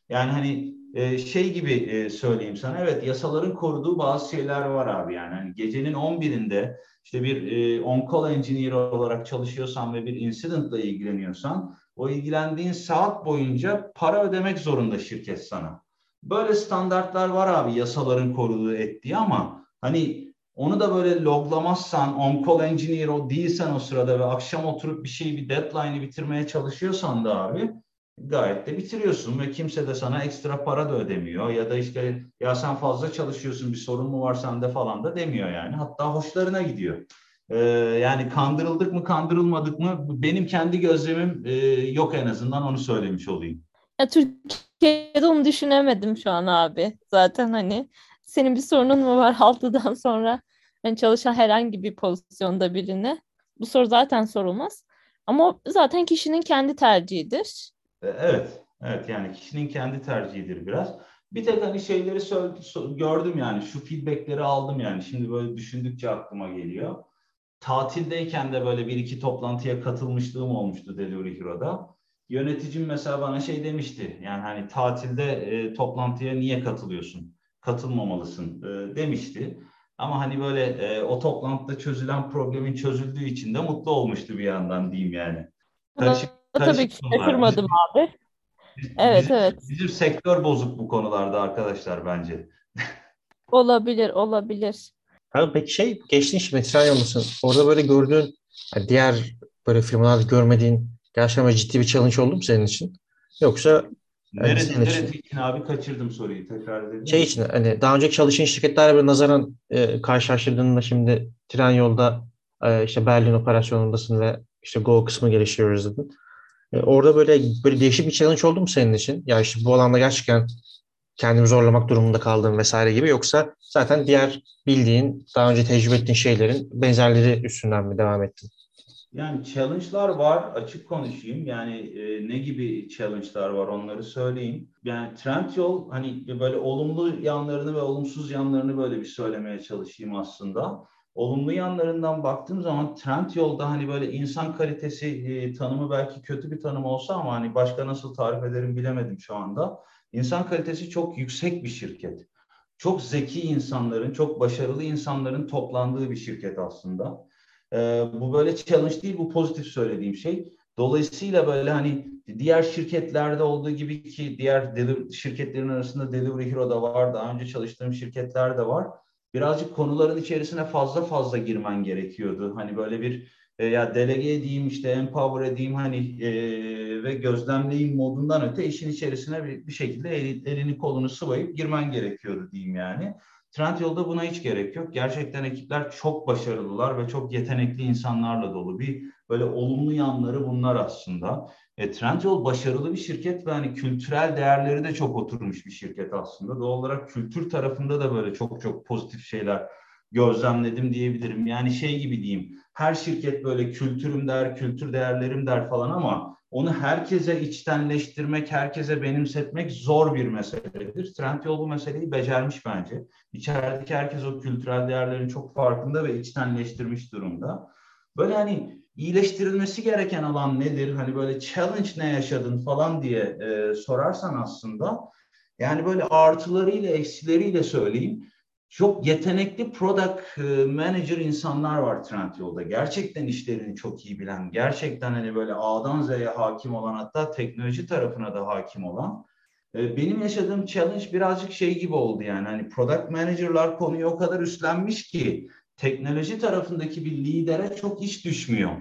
Yani hani e, şey gibi e, söyleyeyim sana evet yasaların koruduğu bazı şeyler var abi yani hani gecenin 11'inde işte bir e, on-call engineer olarak çalışıyorsan ve bir incidentle ilgileniyorsan o ilgilendiğin saat boyunca para ödemek zorunda şirket sana. Böyle standartlar var abi yasaların koruduğu ettiği ama hani onu da böyle loglamazsan, on-call engineer o değilsen o sırada ve akşam oturup bir şeyi, bir deadline'ı bitirmeye çalışıyorsan da abi gayet de bitiriyorsun ve kimse de sana ekstra para da ödemiyor ya da işte ya sen fazla çalışıyorsun bir sorun mu var sende falan da demiyor yani. Hatta hoşlarına gidiyor. Ee, yani kandırıldık mı kandırılmadık mı benim kendi gözlemim e, yok en azından onu söylemiş olayım. Ya Türkiye'de onu düşünemedim şu an abi. Zaten hani senin bir sorunun mu var 6'dan sonra hani çalışan herhangi bir pozisyonda birine bu soru zaten sorulmaz. Ama zaten kişinin kendi tercihidir. E, evet, evet yani kişinin kendi tercihidir biraz. Bir tek hani şeyleri gördüm yani şu feedbackleri aldım yani şimdi böyle düşündükçe aklıma geliyor. Tatildeyken de böyle bir iki toplantıya katılmışlığım olmuştu Delivery Hero'da. Yöneticim mesela bana şey demişti yani hani tatilde e, toplantıya niye katılıyorsun? Katılmamalısın e, demişti. Ama hani böyle e, o toplantıda çözülen problemin çözüldüğü için de mutlu olmuştu bir yandan diyeyim yani. Karışık tabii ki şaşırmadım abi. Evet bizim, evet. Bizim sektör bozuk bu konularda arkadaşlar bence. olabilir olabilir. Abi peki şey geçtin şimdi tren yolundasın. Orada böyle gördüğün yani diğer böyle firmalarda görmediğin gerçekten ciddi bir challenge oldu mu senin için? Yoksa Neresi, yani neresi için abi kaçırdım soruyu tekrar edelim. Şey için hani daha önce çalışan şirketlerle bir nazaran e, karşılaştırdığında şimdi tren yolda e, işte Berlin operasyonundasın ve işte Go kısmı geliştiriyoruz dedin. E, orada böyle böyle değişik bir challenge oldu mu senin için? Ya işte bu alanda gerçekten kendimi zorlamak durumunda kaldığım vesaire gibi yoksa zaten diğer bildiğin, daha önce tecrübe ettiğin şeylerin benzerleri üstünden mi devam ettin? Yani challenge'lar var açık konuşayım. Yani e, ne gibi challenge'lar var onları söyleyeyim. Yani Trendyol hani böyle olumlu yanlarını ve olumsuz yanlarını böyle bir söylemeye çalışayım aslında. Olumlu yanlarından baktığım zaman Trendyol'da hani böyle insan kalitesi e, tanımı belki kötü bir tanım olsa ama hani başka nasıl tarif ederim bilemedim şu anda. İnsan kalitesi çok yüksek bir şirket. Çok zeki insanların, çok başarılı insanların toplandığı bir şirket aslında. E, bu böyle challenge değil, bu pozitif söylediğim şey. Dolayısıyla böyle hani diğer şirketlerde olduğu gibi ki diğer şirketlerin arasında Delivery Hero da var, daha önce çalıştığım şirketler de var birazcık konuların içerisine fazla fazla girmen gerekiyordu. Hani böyle bir e, ya delege edeyim işte empower edeyim hani e, ve gözlemleyeyim modundan öte işin içerisine bir, bir şekilde el, elini kolunu sıvayıp girmen gerekiyordu diyeyim yani. Trendyol'da buna hiç gerek yok. Gerçekten ekipler çok başarılılar ve çok yetenekli insanlarla dolu. Bir böyle olumlu yanları bunlar aslında. E, Trendyol başarılı bir şirket ve hani kültürel değerleri de çok oturmuş bir şirket aslında. Doğal olarak kültür tarafında da böyle çok çok pozitif şeyler gözlemledim diyebilirim. Yani şey gibi diyeyim. Her şirket böyle kültürüm der, kültür değerlerim der falan ama onu herkese içtenleştirmek, herkese benimsetmek zor bir meseledir. Trendyol bu meseleyi becermiş bence. İçerideki herkes o kültürel değerlerin çok farkında ve içtenleştirmiş durumda. Böyle hani iyileştirilmesi gereken alan nedir? Hani böyle challenge ne yaşadın falan diye e, sorarsan aslında yani böyle artılarıyla eksileriyle söyleyeyim. Çok yetenekli product e, manager insanlar var Trendyol'da. Gerçekten işlerini çok iyi bilen, gerçekten hani böyle A'dan Z'ye hakim olan hatta teknoloji tarafına da hakim olan. E, benim yaşadığım challenge birazcık şey gibi oldu yani. Hani product manager'lar konuyu o kadar üstlenmiş ki teknoloji tarafındaki bir lidere çok iş düşmüyor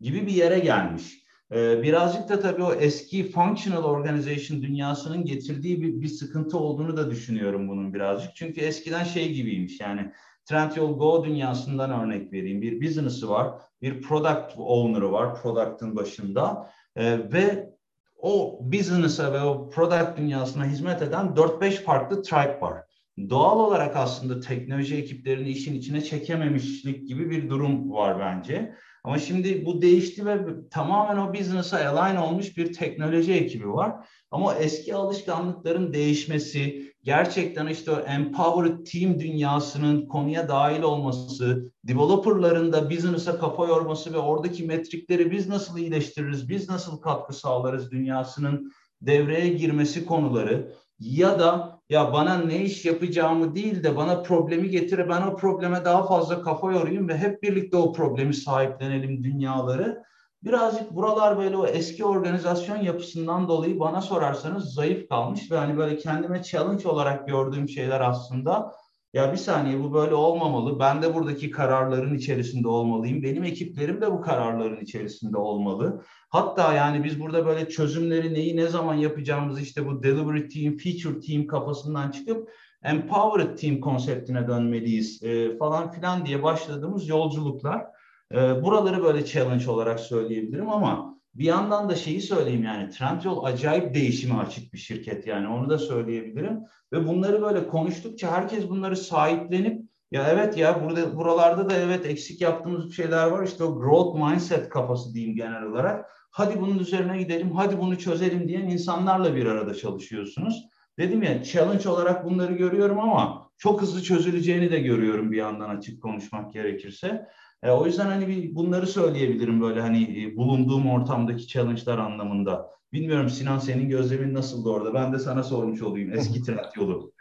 gibi bir yere gelmiş. Ee, birazcık da tabii o eski functional organization dünyasının getirdiği bir, bir sıkıntı olduğunu da düşünüyorum bunun birazcık. Çünkü eskiden şey gibiymiş yani Trendyol Go dünyasından örnek vereyim. Bir business'ı var, bir product owner'ı var product'ın başında ee, ve o business'a ve o product dünyasına hizmet eden 4-5 farklı tribe var doğal olarak aslında teknoloji ekiplerini işin içine çekememişlik gibi bir durum var bence. Ama şimdi bu değişti ve tamamen o business'a align olmuş bir teknoloji ekibi var. Ama eski alışkanlıkların değişmesi, gerçekten işte o empowered team dünyasının konuya dahil olması, developerların da business'a kafa yorması ve oradaki metrikleri biz nasıl iyileştiririz, biz nasıl katkı sağlarız dünyasının devreye girmesi konuları ya da ya bana ne iş yapacağımı değil de bana problemi getire ben o probleme daha fazla kafa yorayım ve hep birlikte o problemi sahiplenelim dünyaları. Birazcık buralar böyle o eski organizasyon yapısından dolayı bana sorarsanız zayıf kalmış ve hani böyle kendime challenge olarak gördüğüm şeyler aslında ya bir saniye bu böyle olmamalı. Ben de buradaki kararların içerisinde olmalıyım. Benim ekiplerim de bu kararların içerisinde olmalı. Hatta yani biz burada böyle çözümleri neyi ne zaman yapacağımızı işte bu delivery team, feature team kafasından çıkıp empowered team konseptine dönmeliyiz e, falan filan diye başladığımız yolculuklar. E, buraları böyle challenge olarak söyleyebilirim ama bir yandan da şeyi söyleyeyim yani Trendyol acayip değişime açık bir şirket yani onu da söyleyebilirim. Ve bunları böyle konuştukça herkes bunları sahiplenip ya evet ya burada buralarda da evet eksik yaptığımız şeyler var. İşte o growth mindset kafası diyeyim genel olarak. Hadi bunun üzerine gidelim, hadi bunu çözelim diyen insanlarla bir arada çalışıyorsunuz. Dedim ya challenge olarak bunları görüyorum ama çok hızlı çözüleceğini de görüyorum bir yandan açık konuşmak gerekirse. E, o yüzden hani bir bunları söyleyebilirim böyle hani e, bulunduğum ortamdaki challenge'lar anlamında. Bilmiyorum Sinan senin gözlemin nasıldı orada? Ben de sana sormuş olayım eski trend yolu.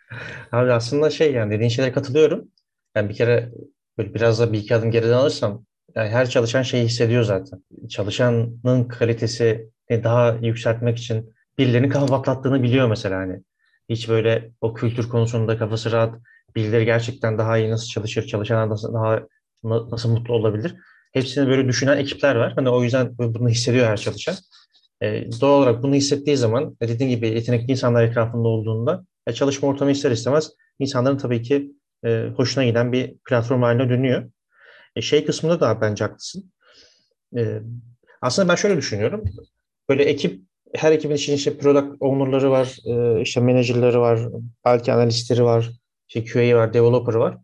Abi aslında şey yani dediğin şeylere katılıyorum. Yani bir kere böyle biraz da bir iki adım geriden alırsam yani her çalışan şeyi hissediyor zaten. Çalışanın kalitesini daha yükseltmek için birilerinin kafa patlattığını biliyor mesela hani. Hiç böyle o kültür konusunda kafası rahat, birileri gerçekten daha iyi nasıl çalışır, çalışanlar nasıl daha nasıl mutlu olabilir? Hepsini böyle düşünen ekipler var. Hani o yüzden bunu hissediyor her çalışan. E, doğal olarak bunu hissettiği zaman e, dediğim gibi yetenekli insanlar etrafında olduğunda e, çalışma ortamı ister istemez insanların tabii ki e, hoşuna giden bir platform haline dönüyor. E, şey kısmında da bence haklısın. E, aslında ben şöyle düşünüyorum. Böyle ekip her ekibin için işte product owner'ları var, e, işte manager'ları var, belki analistleri var, işte QA var, developer'ı var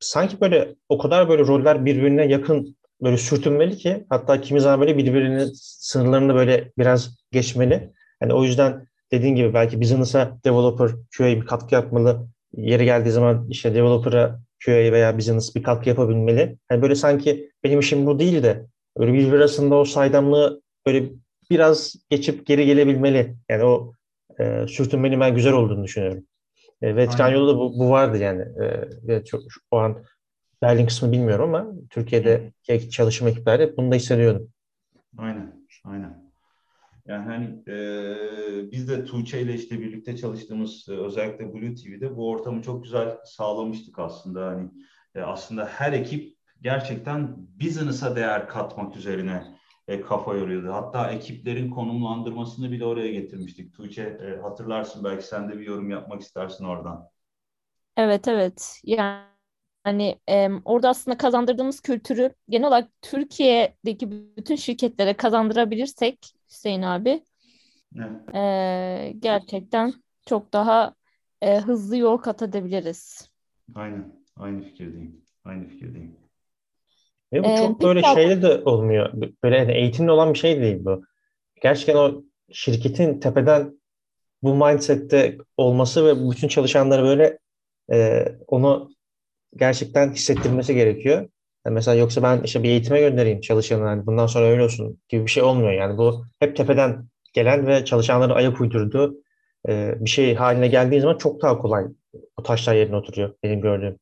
sanki böyle o kadar böyle roller birbirine yakın böyle sürtünmeli ki hatta kimi zaman böyle birbirinin sınırlarını böyle biraz geçmeli. Yani o yüzden dediğin gibi belki business'a developer QA bir katkı yapmalı. Yeri geldiği zaman işte developer'a QA veya business bir katkı yapabilmeli. Yani böyle sanki benim işim bu değil de böyle bir arasında o saydamlığı böyle biraz geçip geri gelebilmeli. Yani o e, sürtünmenin ben güzel olduğunu düşünüyorum. E, ve Tranyol'da da bu, bu vardı yani. E, ve çok o an Berlin kısmı bilmiyorum ama Türkiye'de çalışma ekiplerde bunu da hissediyordum. Aynen, aynen. Yani hani e, biz de Tuğçe ile işte birlikte çalıştığımız e, özellikle Blue TV'de bu ortamı çok güzel sağlamıştık aslında. Hani e, aslında her ekip gerçekten business'a değer katmak üzerine e, kafa yoruyordu. Hatta ekiplerin konumlandırmasını bile oraya getirmiştik. Tuğçe e, hatırlarsın belki sen de bir yorum yapmak istersin oradan. Evet evet. Yani Hani e, orada aslında kazandırdığımız kültürü genel olarak Türkiye'deki bütün şirketlere kazandırabilirsek Hüseyin abi evet. e, gerçekten çok daha e, hızlı yol kat edebiliriz. Aynen. Aynı fikirdeyim. Aynı fikirdeyim. Ve bu ee, çok böyle şeyle de olmuyor. Böyle yani eğitimli olan bir şey değil bu. Gerçekten o şirketin tepeden bu mindsette olması ve bütün çalışanları böyle e, onu gerçekten hissettirmesi gerekiyor. Yani mesela yoksa ben işte bir eğitime göndereyim çalışanı hani bundan sonra öyle olsun gibi bir şey olmuyor. Yani bu hep tepeden gelen ve çalışanların ayak uydurduğu e, bir şey haline geldiği zaman çok daha kolay o taşlar yerine oturuyor benim gördüğüm.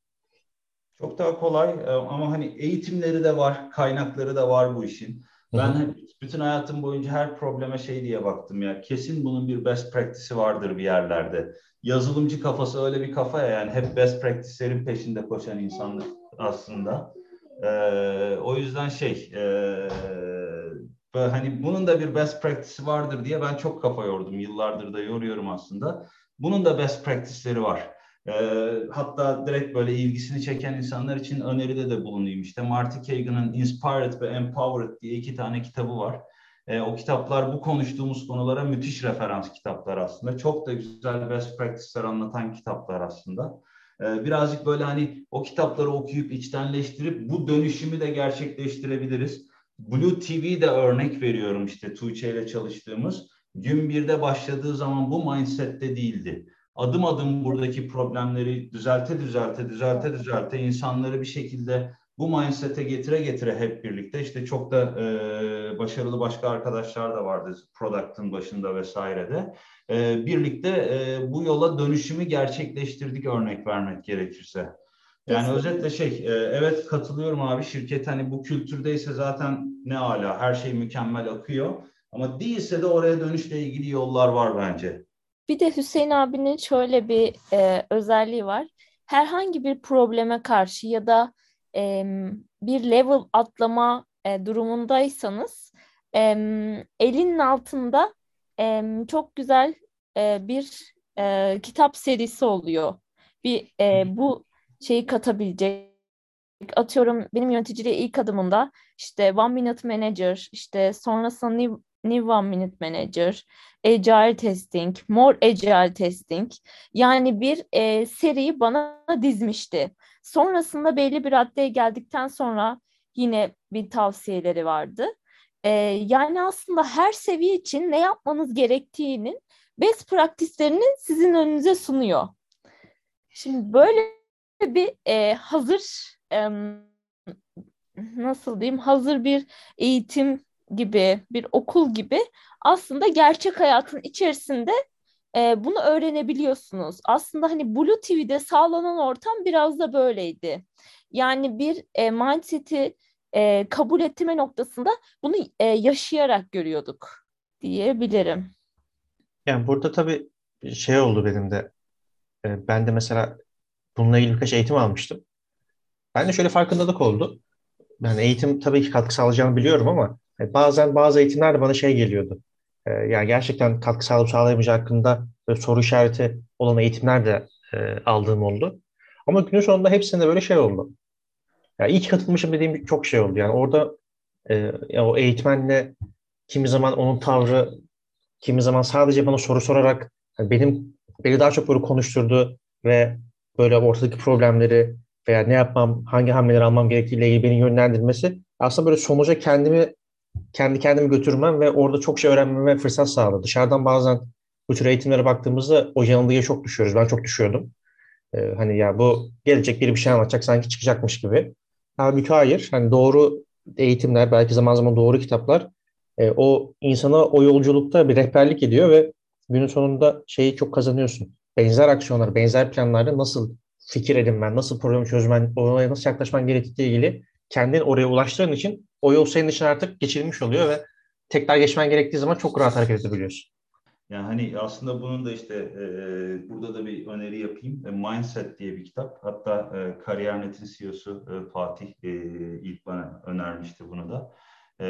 Çok daha kolay e, ama hani eğitimleri de var, kaynakları da var bu işin. Ben bütün hayatım boyunca her probleme şey diye baktım ya. Kesin bunun bir best practice'i vardır bir yerlerde yazılımcı kafası öyle bir kafa ya yani hep best practice'lerin peşinde koşan insanlar aslında. Ee, o yüzden şey e, hani bunun da bir best practice'i vardır diye ben çok kafa yordum. Yıllardır da yoruyorum aslında. Bunun da best practice'leri var. Ee, hatta direkt böyle ilgisini çeken insanlar için öneride de bulunayım. İşte Marty Kagan'ın Inspired ve Empowered diye iki tane kitabı var. E, o kitaplar bu konuştuğumuz konulara müthiş referans kitaplar aslında. Çok da güzel best practice'ler anlatan kitaplar aslında. E, birazcık böyle hani o kitapları okuyup içtenleştirip bu dönüşümü de gerçekleştirebiliriz. Blue TV'de örnek veriyorum işte Tuğçe ile çalıştığımız. Gün birde başladığı zaman bu mindsette değildi. Adım adım buradaki problemleri düzelte düzelte düzelte düzelte insanları bir şekilde bu mindset'e getire getire hep birlikte işte çok da e, başarılı başka arkadaşlar da vardı product'ın başında vesairede. E, birlikte e, bu yola dönüşümü gerçekleştirdik örnek vermek gerekirse. Yani Kesinlikle. özetle şey, e, evet katılıyorum abi şirket hani bu kültürdeyse zaten ne ala her şey mükemmel akıyor. Ama değilse de oraya dönüşle ilgili yollar var bence. Bir de Hüseyin abinin şöyle bir e, özelliği var. Herhangi bir probleme karşı ya da e, bir level atlama e, durumundaysanız e, elinin altında e, çok güzel e, bir e, kitap serisi oluyor. Bir e, bu şeyi katabilecek atıyorum benim yöneticiliğe ilk adımında işte One Minute Manager, işte sonrasında New, New One Minute Manager, Agile Testing, More Agile Testing yani bir e, seriyi bana dizmişti. Sonrasında belli bir raddeye geldikten sonra yine bir tavsiyeleri vardı. Ee, yani aslında her seviye için ne yapmanız gerektiğinin best practice'lerini sizin önünüze sunuyor. Şimdi böyle bir e, hazır e, nasıl diyeyim hazır bir eğitim gibi bir okul gibi aslında gerçek hayatın içerisinde e, bunu öğrenebiliyorsunuz. Aslında hani Blue TV'de sağlanan ortam biraz da böyleydi. Yani bir e, mindset'i e, kabul etme noktasında bunu e, yaşayarak görüyorduk diyebilirim. Yani burada tabii şey oldu benim de. E, ben de mesela bununla ilgili birkaç eğitim almıştım. Ben de şöyle farkındalık oldu. Yani eğitim tabii ki katkı sağlayacağını biliyorum ama bazen bazı eğitimler de bana şey geliyordu. E, yani gerçekten katkı sağlayıp sağlayamayacağı hakkında böyle soru işareti olan eğitimler de e, aldığım oldu. Ama günün sonunda hepsinde böyle şey oldu. Yani ki katılmışım dediğim çok şey oldu. Yani orada e, o eğitmenle kimi zaman onun tavrı, kimi zaman sadece bana soru sorarak yani benim beni daha çok böyle konuşturdu ve böyle ortadaki problemleri veya ne yapmam, hangi hamleleri almam gerektiğiyle ilgili beni yönlendirmesi aslında böyle sonuca kendimi kendi kendimi götürmem ve orada çok şey öğrenmeme fırsat sağladı. Dışarıdan bazen bu tür eğitimlere baktığımızda o yanılgıya çok düşüyoruz. Ben çok düşüyordum. Ee, hani ya bu gelecek biri bir şey anlatacak sanki çıkacakmış gibi. Halbuki hayır. Hani doğru eğitimler, belki zaman zaman doğru kitaplar e, o insana o yolculukta bir rehberlik ediyor ve günün sonunda şeyi çok kazanıyorsun. Benzer aksiyonlar, benzer planlarda nasıl fikir edinmen, nasıl problemi çözmen, olaya nasıl yaklaşman gerektiği ilgili kendin oraya ulaştığın için o yol senin için artık geçirilmiş oluyor ve tekrar geçmen gerektiği zaman çok rahat hareket edebiliyorsun. Yani hani aslında bunun da işte e, burada da bir öneri yapayım. E, Mindset diye bir kitap. Hatta e, Kariyer.net'in CEO'su e, Fatih e, ilk bana önermişti bunu da. E,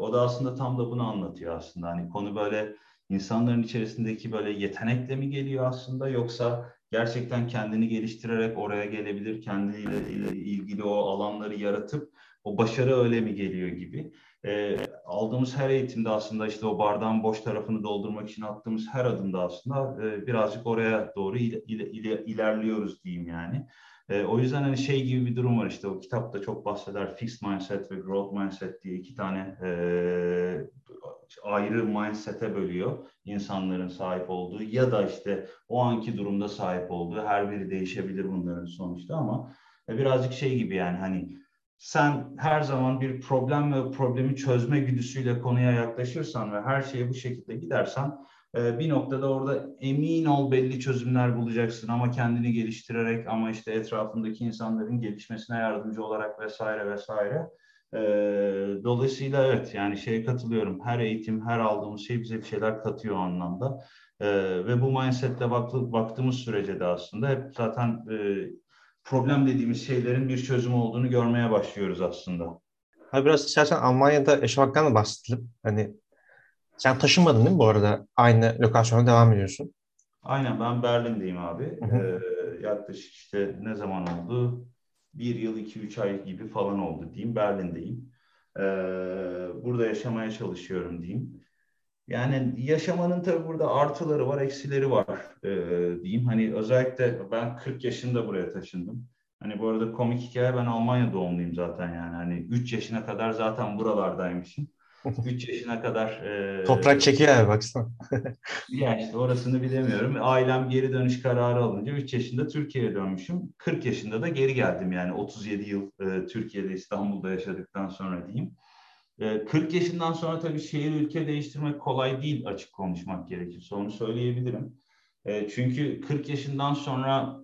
o da aslında tam da bunu anlatıyor aslında. Hani konu böyle insanların içerisindeki böyle yetenekle mi geliyor aslında yoksa gerçekten kendini geliştirerek oraya gelebilir, kendiyle ilgili o alanları yaratıp o başarı öyle mi geliyor gibi. E, aldığımız her eğitimde aslında işte o bardağın boş tarafını doldurmak için attığımız her adımda aslında e, birazcık oraya doğru il, il, il, ilerliyoruz diyeyim yani. E, o yüzden hani şey gibi bir durum var işte o kitapta çok bahseder fixed mindset ve growth mindset diye iki tane e, ayrı mindset'e bölüyor insanların sahip olduğu ya da işte o anki durumda sahip olduğu her biri değişebilir bunların sonuçta ama e, birazcık şey gibi yani hani sen her zaman bir problem ve problemi çözme güdüsüyle konuya yaklaşırsan ve her şeye bu şekilde gidersen e, bir noktada orada emin ol belli çözümler bulacaksın ama kendini geliştirerek ama işte etrafındaki insanların gelişmesine yardımcı olarak vesaire vesaire. E, dolayısıyla evet yani şeye katılıyorum. Her eğitim, her aldığımız şey bize bir şeyler katıyor o anlamda. E, ve bu mindsetle baktığımız sürece de aslında hep zaten problem dediğimiz şeylerin bir çözüm olduğunu görmeye başlıyoruz aslında. Ha biraz istersen Almanya'da yaşamaktan da bahsedelim. Hani sen taşınmadın değil mi bu arada? Aynı lokasyona devam ediyorsun. Aynen ben Berlin'deyim abi. Hı hı. Ee, yaklaşık işte ne zaman oldu? Bir yıl, iki, üç ay gibi falan oldu diyeyim. Berlin'deyim. Ee, burada yaşamaya çalışıyorum diyeyim. Yani yaşamanın tabii burada artıları var, eksileri var e, diyeyim. Hani özellikle ben 40 yaşında buraya taşındım. Hani bu arada komik hikaye ben Almanya doğumluyum zaten yani. Hani 3 yaşına kadar zaten buralardaymışım. 3 yaşına kadar... E, Toprak çekiyor abi baksana. ya işte orasını bilemiyorum. Ailem geri dönüş kararı alınca 3 yaşında Türkiye'ye dönmüşüm. 40 yaşında da geri geldim yani 37 yıl e, Türkiye'de İstanbul'da yaşadıktan sonra diyeyim. 40 ee, yaşından sonra tabii şehir ülke değiştirmek kolay değil açık konuşmak gerekirse onu söyleyebilirim. Ee, çünkü 40 yaşından sonra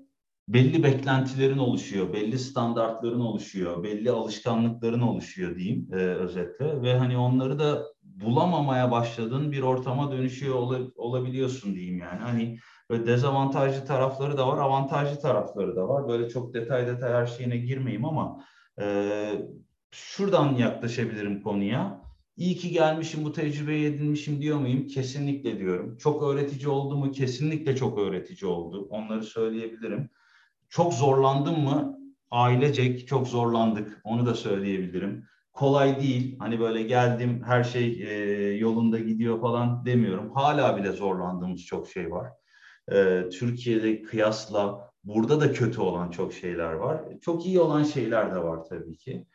belli beklentilerin oluşuyor, belli standartların oluşuyor, belli alışkanlıkların oluşuyor diyeyim e, özetle ve hani onları da bulamamaya başladığın bir ortama dönüşüyor olabiliyorsun diyeyim yani. Hani böyle dezavantajlı tarafları da var, avantajlı tarafları da var. Böyle çok detay detay her şeyine girmeyeyim ama e, şuradan yaklaşabilirim konuya. İyi ki gelmişim, bu tecrübeyi edinmişim diyor muyum? Kesinlikle diyorum. Çok öğretici oldu mu? Kesinlikle çok öğretici oldu. Onları söyleyebilirim. Çok zorlandım mı? Ailecek çok zorlandık. Onu da söyleyebilirim. Kolay değil. Hani böyle geldim her şey e, yolunda gidiyor falan demiyorum. Hala bile zorlandığımız çok şey var. E, Türkiye'de kıyasla burada da kötü olan çok şeyler var. Çok iyi olan şeyler de var tabii ki.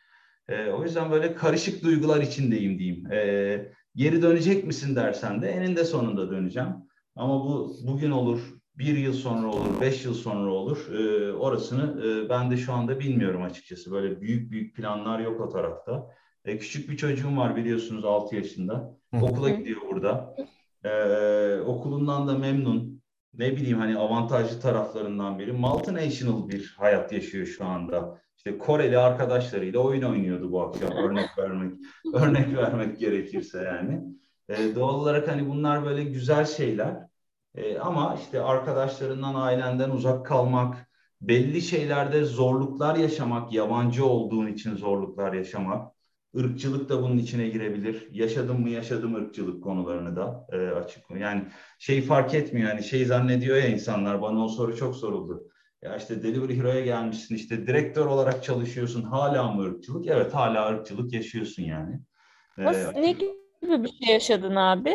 E, o yüzden böyle karışık duygular içindeyim diyeyim. E, geri dönecek misin dersen de eninde sonunda döneceğim. Ama bu bugün olur, bir yıl sonra olur, beş yıl sonra olur. E, orasını e, ben de şu anda bilmiyorum açıkçası. Böyle büyük büyük planlar yok o tarafta. E, küçük bir çocuğum var biliyorsunuz 6 yaşında. Okula gidiyor burada. E, okulundan da memnun. Ne bileyim hani avantajlı taraflarından biri. Multinational bir hayat yaşıyor şu anda işte Koreli arkadaşlarıyla oyun oynuyordu bu akşam örnek vermek örnek vermek gerekirse yani. E, doğal olarak hani bunlar böyle güzel şeyler. E, ama işte arkadaşlarından, ailenden uzak kalmak, belli şeylerde zorluklar yaşamak, yabancı olduğun için zorluklar yaşamak, ırkçılık da bunun içine girebilir. Yaşadım mı yaşadım ırkçılık konularını da e, açık. Yani şey fark etmiyor yani şey zannediyor ya insanlar bana o soru çok soruldu. Ya işte Delivery Hero'ya gelmişsin işte direktör olarak çalışıyorsun hala mı ırkçılık? Evet hala ırkçılık yaşıyorsun yani. Nasıl, ee, ne gibi bir şey yaşadın abi?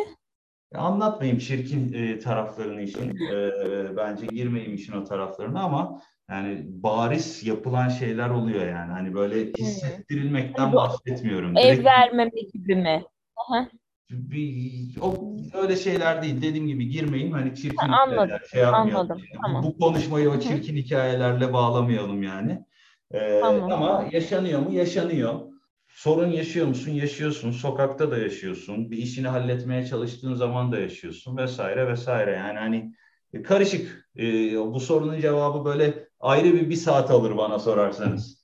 Anlatmayayım çirkin e, taraflarını işin. E, bence girmeyeyim işin o taraflarına ama yani bariz yapılan şeyler oluyor yani. Hani böyle hissettirilmekten bahsetmiyorum. Ev Direkt... vermeme gibi mi? Aha. Bir, o öyle şeyler değil. Dediğim gibi girmeyin hani çirkin Ha, anladım, hikayeler, şey yapmayalım. anladım, Yani tamam. Bu konuşmayı o Hı. çirkin hikayelerle bağlamayalım yani. Ee, Tamam. Ama yaşanıyor mu? Yaşanıyor. Sorun yaşıyor musun? Yaşıyorsun. Sokakta da yaşıyorsun. Bir işini halletmeye çalıştığın zaman da yaşıyorsun vesaire vesaire. Yani hani e, karışık. Ee, bu sorunun cevabı böyle ayrı bir bir saat alır bana sorarsanız.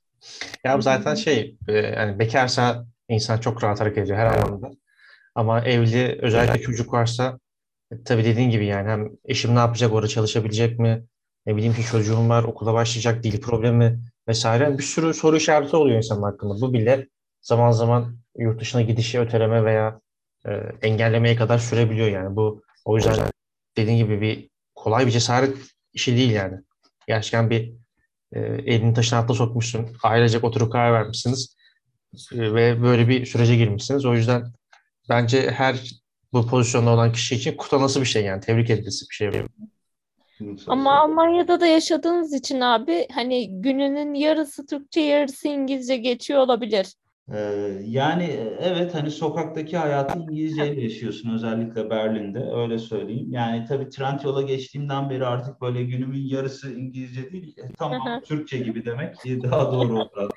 Ya bu zaten şey e, yani bekarsa insan çok rahat hareket ediyor her anlamda. Ama evli özellikle çocuk varsa e, tabii dediğin gibi yani hem eşim ne yapacak orada çalışabilecek mi? Ne bileyim ki çocuğum var okula başlayacak dil problemi vesaire bir sürü soru işareti oluyor insanın hakkında. Bu bile zaman zaman yurt dışına gidişi öteleme veya e, engellemeye kadar sürebiliyor yani. Bu o yüzden dediğin gibi bir kolay bir cesaret işi değil yani. Gerçekten bir e, elini taşın altına sokmuşsun. Ailecek oturup karar vermişsiniz. E, ve böyle bir sürece girmişsiniz. O yüzden bence her bu pozisyonda olan kişi için kutlanası bir şey yani. Tebrik edilisi bir şey. Ama Almanya'da da yaşadığınız için abi hani gününün yarısı Türkçe yarısı İngilizce geçiyor olabilir. Ee, yani evet hani sokaktaki hayatı İngilizceyle yaşıyorsun özellikle Berlin'de öyle söyleyeyim. Yani tabii Trendyol'a geçtiğimden beri artık böyle günümün yarısı İngilizce değil e, tamam Türkçe gibi demek e, daha doğru olur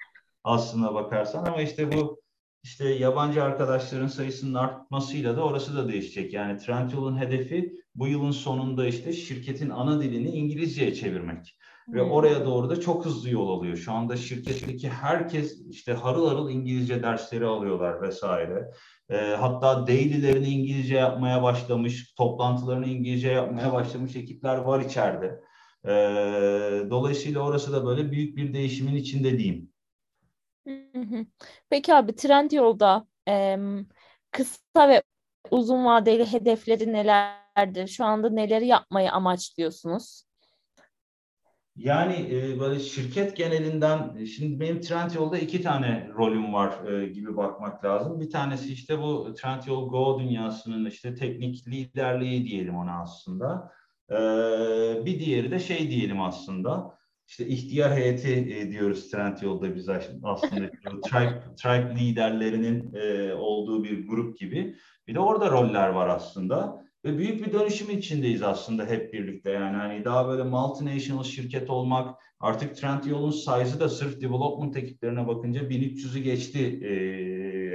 aslına bakarsan ama işte bu işte yabancı arkadaşların sayısının artmasıyla da orası da değişecek. Yani Trendyol'un hedefi bu yılın sonunda işte şirketin ana dilini İngilizceye çevirmek. Ve Hmm. oraya doğru da çok hızlı yol alıyor. Şu anda şirketteki herkes işte harıl harıl İngilizce dersleri alıyorlar vesaire. Ee, hatta daily'lerini İngilizce yapmaya başlamış, toplantılarını İngilizce yapmaya başlamış ekipler var içeride. Ee, dolayısıyla orası da böyle büyük bir değişimin içinde diyeyim. Peki abi Trendyol'da em, kısa ve uzun vadeli hedefleri nelerdir? Şu anda neleri yapmayı amaçlıyorsunuz? Yani e, böyle şirket genelinden şimdi benim Trendyol'da iki tane rolüm var e, gibi bakmak lazım. Bir tanesi işte bu Trendyol Go dünyasının işte teknik liderliği diyelim ona aslında. E, bir diğeri de şey diyelim aslında. İşte ihtiyar heyeti e, diyoruz Trendyol'da biz aslında tribe, tribe liderlerinin e, olduğu bir grup gibi. Bir de orada roller var aslında. Ve büyük bir dönüşüm içindeyiz aslında hep birlikte. Yani hani daha böyle multinational şirket olmak, artık Trendyol'un size'ı da sırf development ekiplerine bakınca 1300'ü geçti e,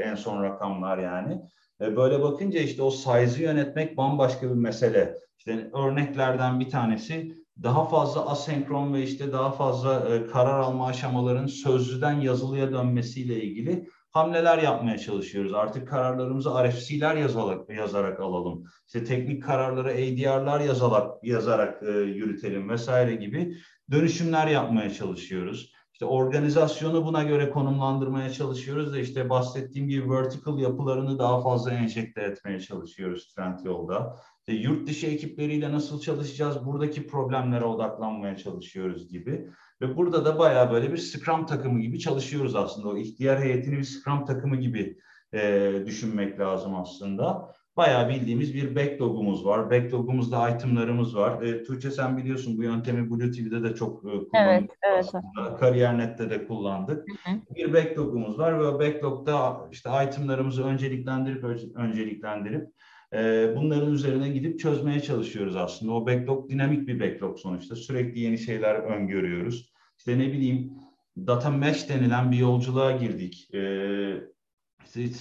en son rakamlar yani. E, böyle bakınca işte o size'ı yönetmek bambaşka bir mesele. İşte örneklerden bir tanesi daha fazla asenkron ve işte daha fazla e, karar alma aşamalarının sözlüden yazılıya dönmesiyle ilgili hamleler yapmaya çalışıyoruz. Artık kararlarımızı RFC'ler yazarak, yazarak alalım. İşte teknik kararları ADR'lar yazarak, yazarak e, yürütelim vesaire gibi dönüşümler yapmaya çalışıyoruz. İşte organizasyonu buna göre konumlandırmaya çalışıyoruz da işte bahsettiğim gibi vertical yapılarını daha fazla enjekte etmeye çalışıyoruz Trendyol'da. İşte yurt dışı ekipleriyle nasıl çalışacağız, buradaki problemlere odaklanmaya çalışıyoruz gibi. Ve burada da bayağı böyle bir Scrum takımı gibi çalışıyoruz aslında. O ihtiyar heyetini bir Scrum takımı gibi e, düşünmek lazım aslında. Bayağı bildiğimiz bir backlogumuz var. Backlogumuzda itemlarımız var. E, Tuğçe sen biliyorsun bu yöntemi Blue TV'de de çok e, kullandık Evet, evet. aslında. Kariyer.net'te de kullandık. Hı hı. Bir backlogumuz var ve o backlogda işte itemlarımızı önceliklendirip önceliklendirip e, bunların üzerine gidip çözmeye çalışıyoruz aslında. O backlog dinamik bir backlog sonuçta. Sürekli yeni şeyler öngörüyoruz. İşte ne bileyim data mesh denilen bir yolculuğa girdik. Ee,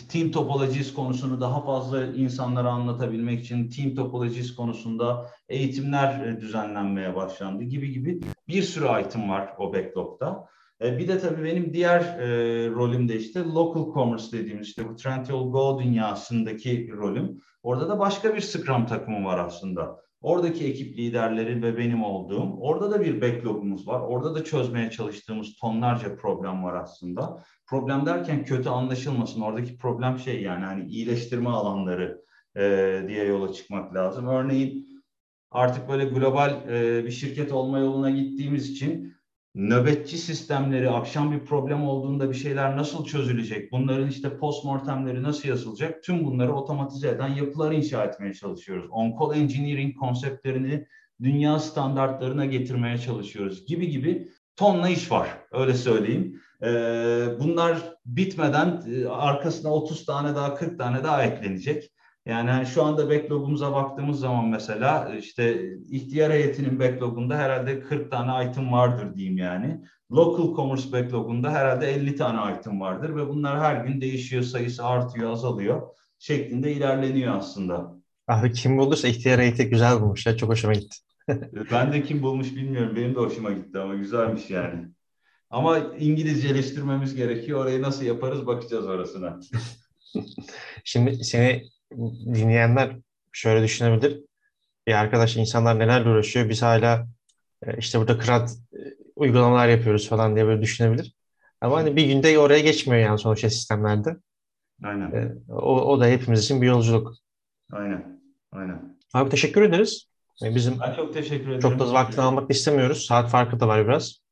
team topologies konusunu daha fazla insanlara anlatabilmek için team topologies konusunda eğitimler e, düzenlenmeye başlandı gibi gibi bir sürü item var o backlog'da. E, bir de tabii benim diğer e, rolüm de işte local commerce dediğimiz işte bu Trendyol Go dünyasındaki rolüm. Orada da başka bir Scrum takımı var aslında. Oradaki ekip liderleri ve benim olduğum, orada da bir backlogumuz var. Orada da çözmeye çalıştığımız tonlarca problem var aslında. Problem derken kötü anlaşılmasın. Oradaki problem şey yani hani iyileştirme alanları e, diye yola çıkmak lazım. Örneğin artık böyle global e, bir şirket olma yoluna gittiğimiz için nöbetçi sistemleri, akşam bir problem olduğunda bir şeyler nasıl çözülecek, bunların işte postmortemleri nasıl yazılacak, tüm bunları otomatize eden yapılar inşa etmeye çalışıyoruz. On-call engineering konseptlerini dünya standartlarına getirmeye çalışıyoruz gibi gibi tonla iş var, öyle söyleyeyim. Bunlar bitmeden arkasına 30 tane daha 40 tane daha eklenecek. Yani hani şu anda backlog'umuza baktığımız zaman mesela işte ihtiyar heyetinin backlog'unda herhalde 40 tane item vardır diyeyim yani. Local commerce backlog'unda herhalde 50 tane item vardır ve bunlar her gün değişiyor, sayısı artıyor, azalıyor şeklinde ilerleniyor aslında. Abi kim bulduysa ihtiyar heyeti güzel bulmuş ya. Çok hoşuma gitti. Ben de kim bulmuş bilmiyorum. Benim de hoşuma gitti ama güzelmiş yani. Ama İngilizceleştirmemiz gerekiyor. Orayı nasıl yaparız bakacağız orasına. Şimdi seni dinleyenler şöyle düşünebilir. Ya arkadaş insanlar nelerle uğraşıyor? Biz hala e, işte burada CRUD e, uygulamalar yapıyoruz falan diye böyle düşünebilir. Ama hani bir günde oraya geçmiyor yani sonuçta sistemlerde. Aynen. E, O, o da hepimiz için bir yolculuk. Aynen. Aynen. Abi teşekkür ederiz. Bizim Ben çok teşekkür ederim. çok da vaktini almak istemiyoruz. Saat farkı da var biraz.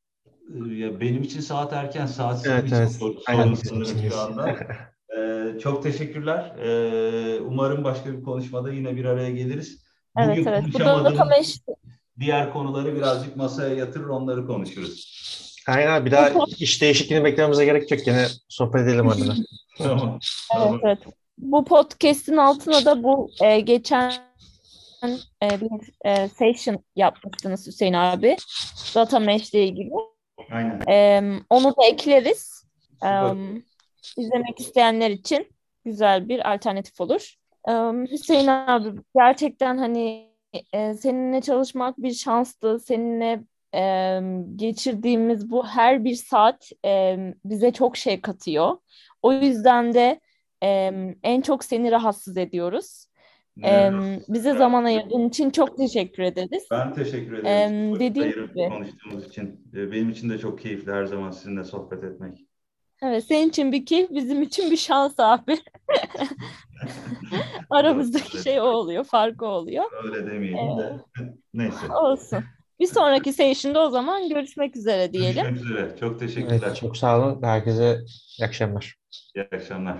Ya benim için saat erken. Saat sizin Evet, için evet. sorun Aynen. sanırım şu anda. Ee, çok teşekkürler. Ee, umarım başka bir konuşmada yine bir araya geliriz. Evet Bugün evet. Bu da diğer konuları birazcık masaya yatırır onları konuşuruz. Aynen bir daha iş değişikliğini beklememize gerek yok. Yine sohbet edelim arada. Tamam. Evet evet. Bu podcast'in altına da bu e, geçen e, bir e, session yapmıştınız Hüseyin abi. Data mesh ile ilgili. Aynen. E, onu da ekleriz. E, Süper. İzlemek isteyenler için güzel bir alternatif olur. E, Hüseyin abi gerçekten hani e, seninle çalışmak bir şanstı. Seninle e, geçirdiğimiz bu her bir saat e, bize çok şey katıyor. O yüzden de e, en çok seni rahatsız ediyoruz. E, Evet. bize zaman ayırdığın için çok teşekkür ederiz. Ben teşekkür ederim. Vakit dediğim gibi. konuştuğumuz için. Ee, Benim için de çok keyifli her zaman sizinle sohbet etmek. Evet, senin için bir keyif, bizim için bir şans abi. Aramızdaki şey o oluyor, farkı oluyor. Öyle demeyelim de. Neyse. Olsun. Bir sonraki session'da o zaman görüşmek üzere diyelim. Görüşmek üzere. Çok teşekkürler. Evet, çok sağ olun. Herkese iyi akşamlar. İyi akşamlar.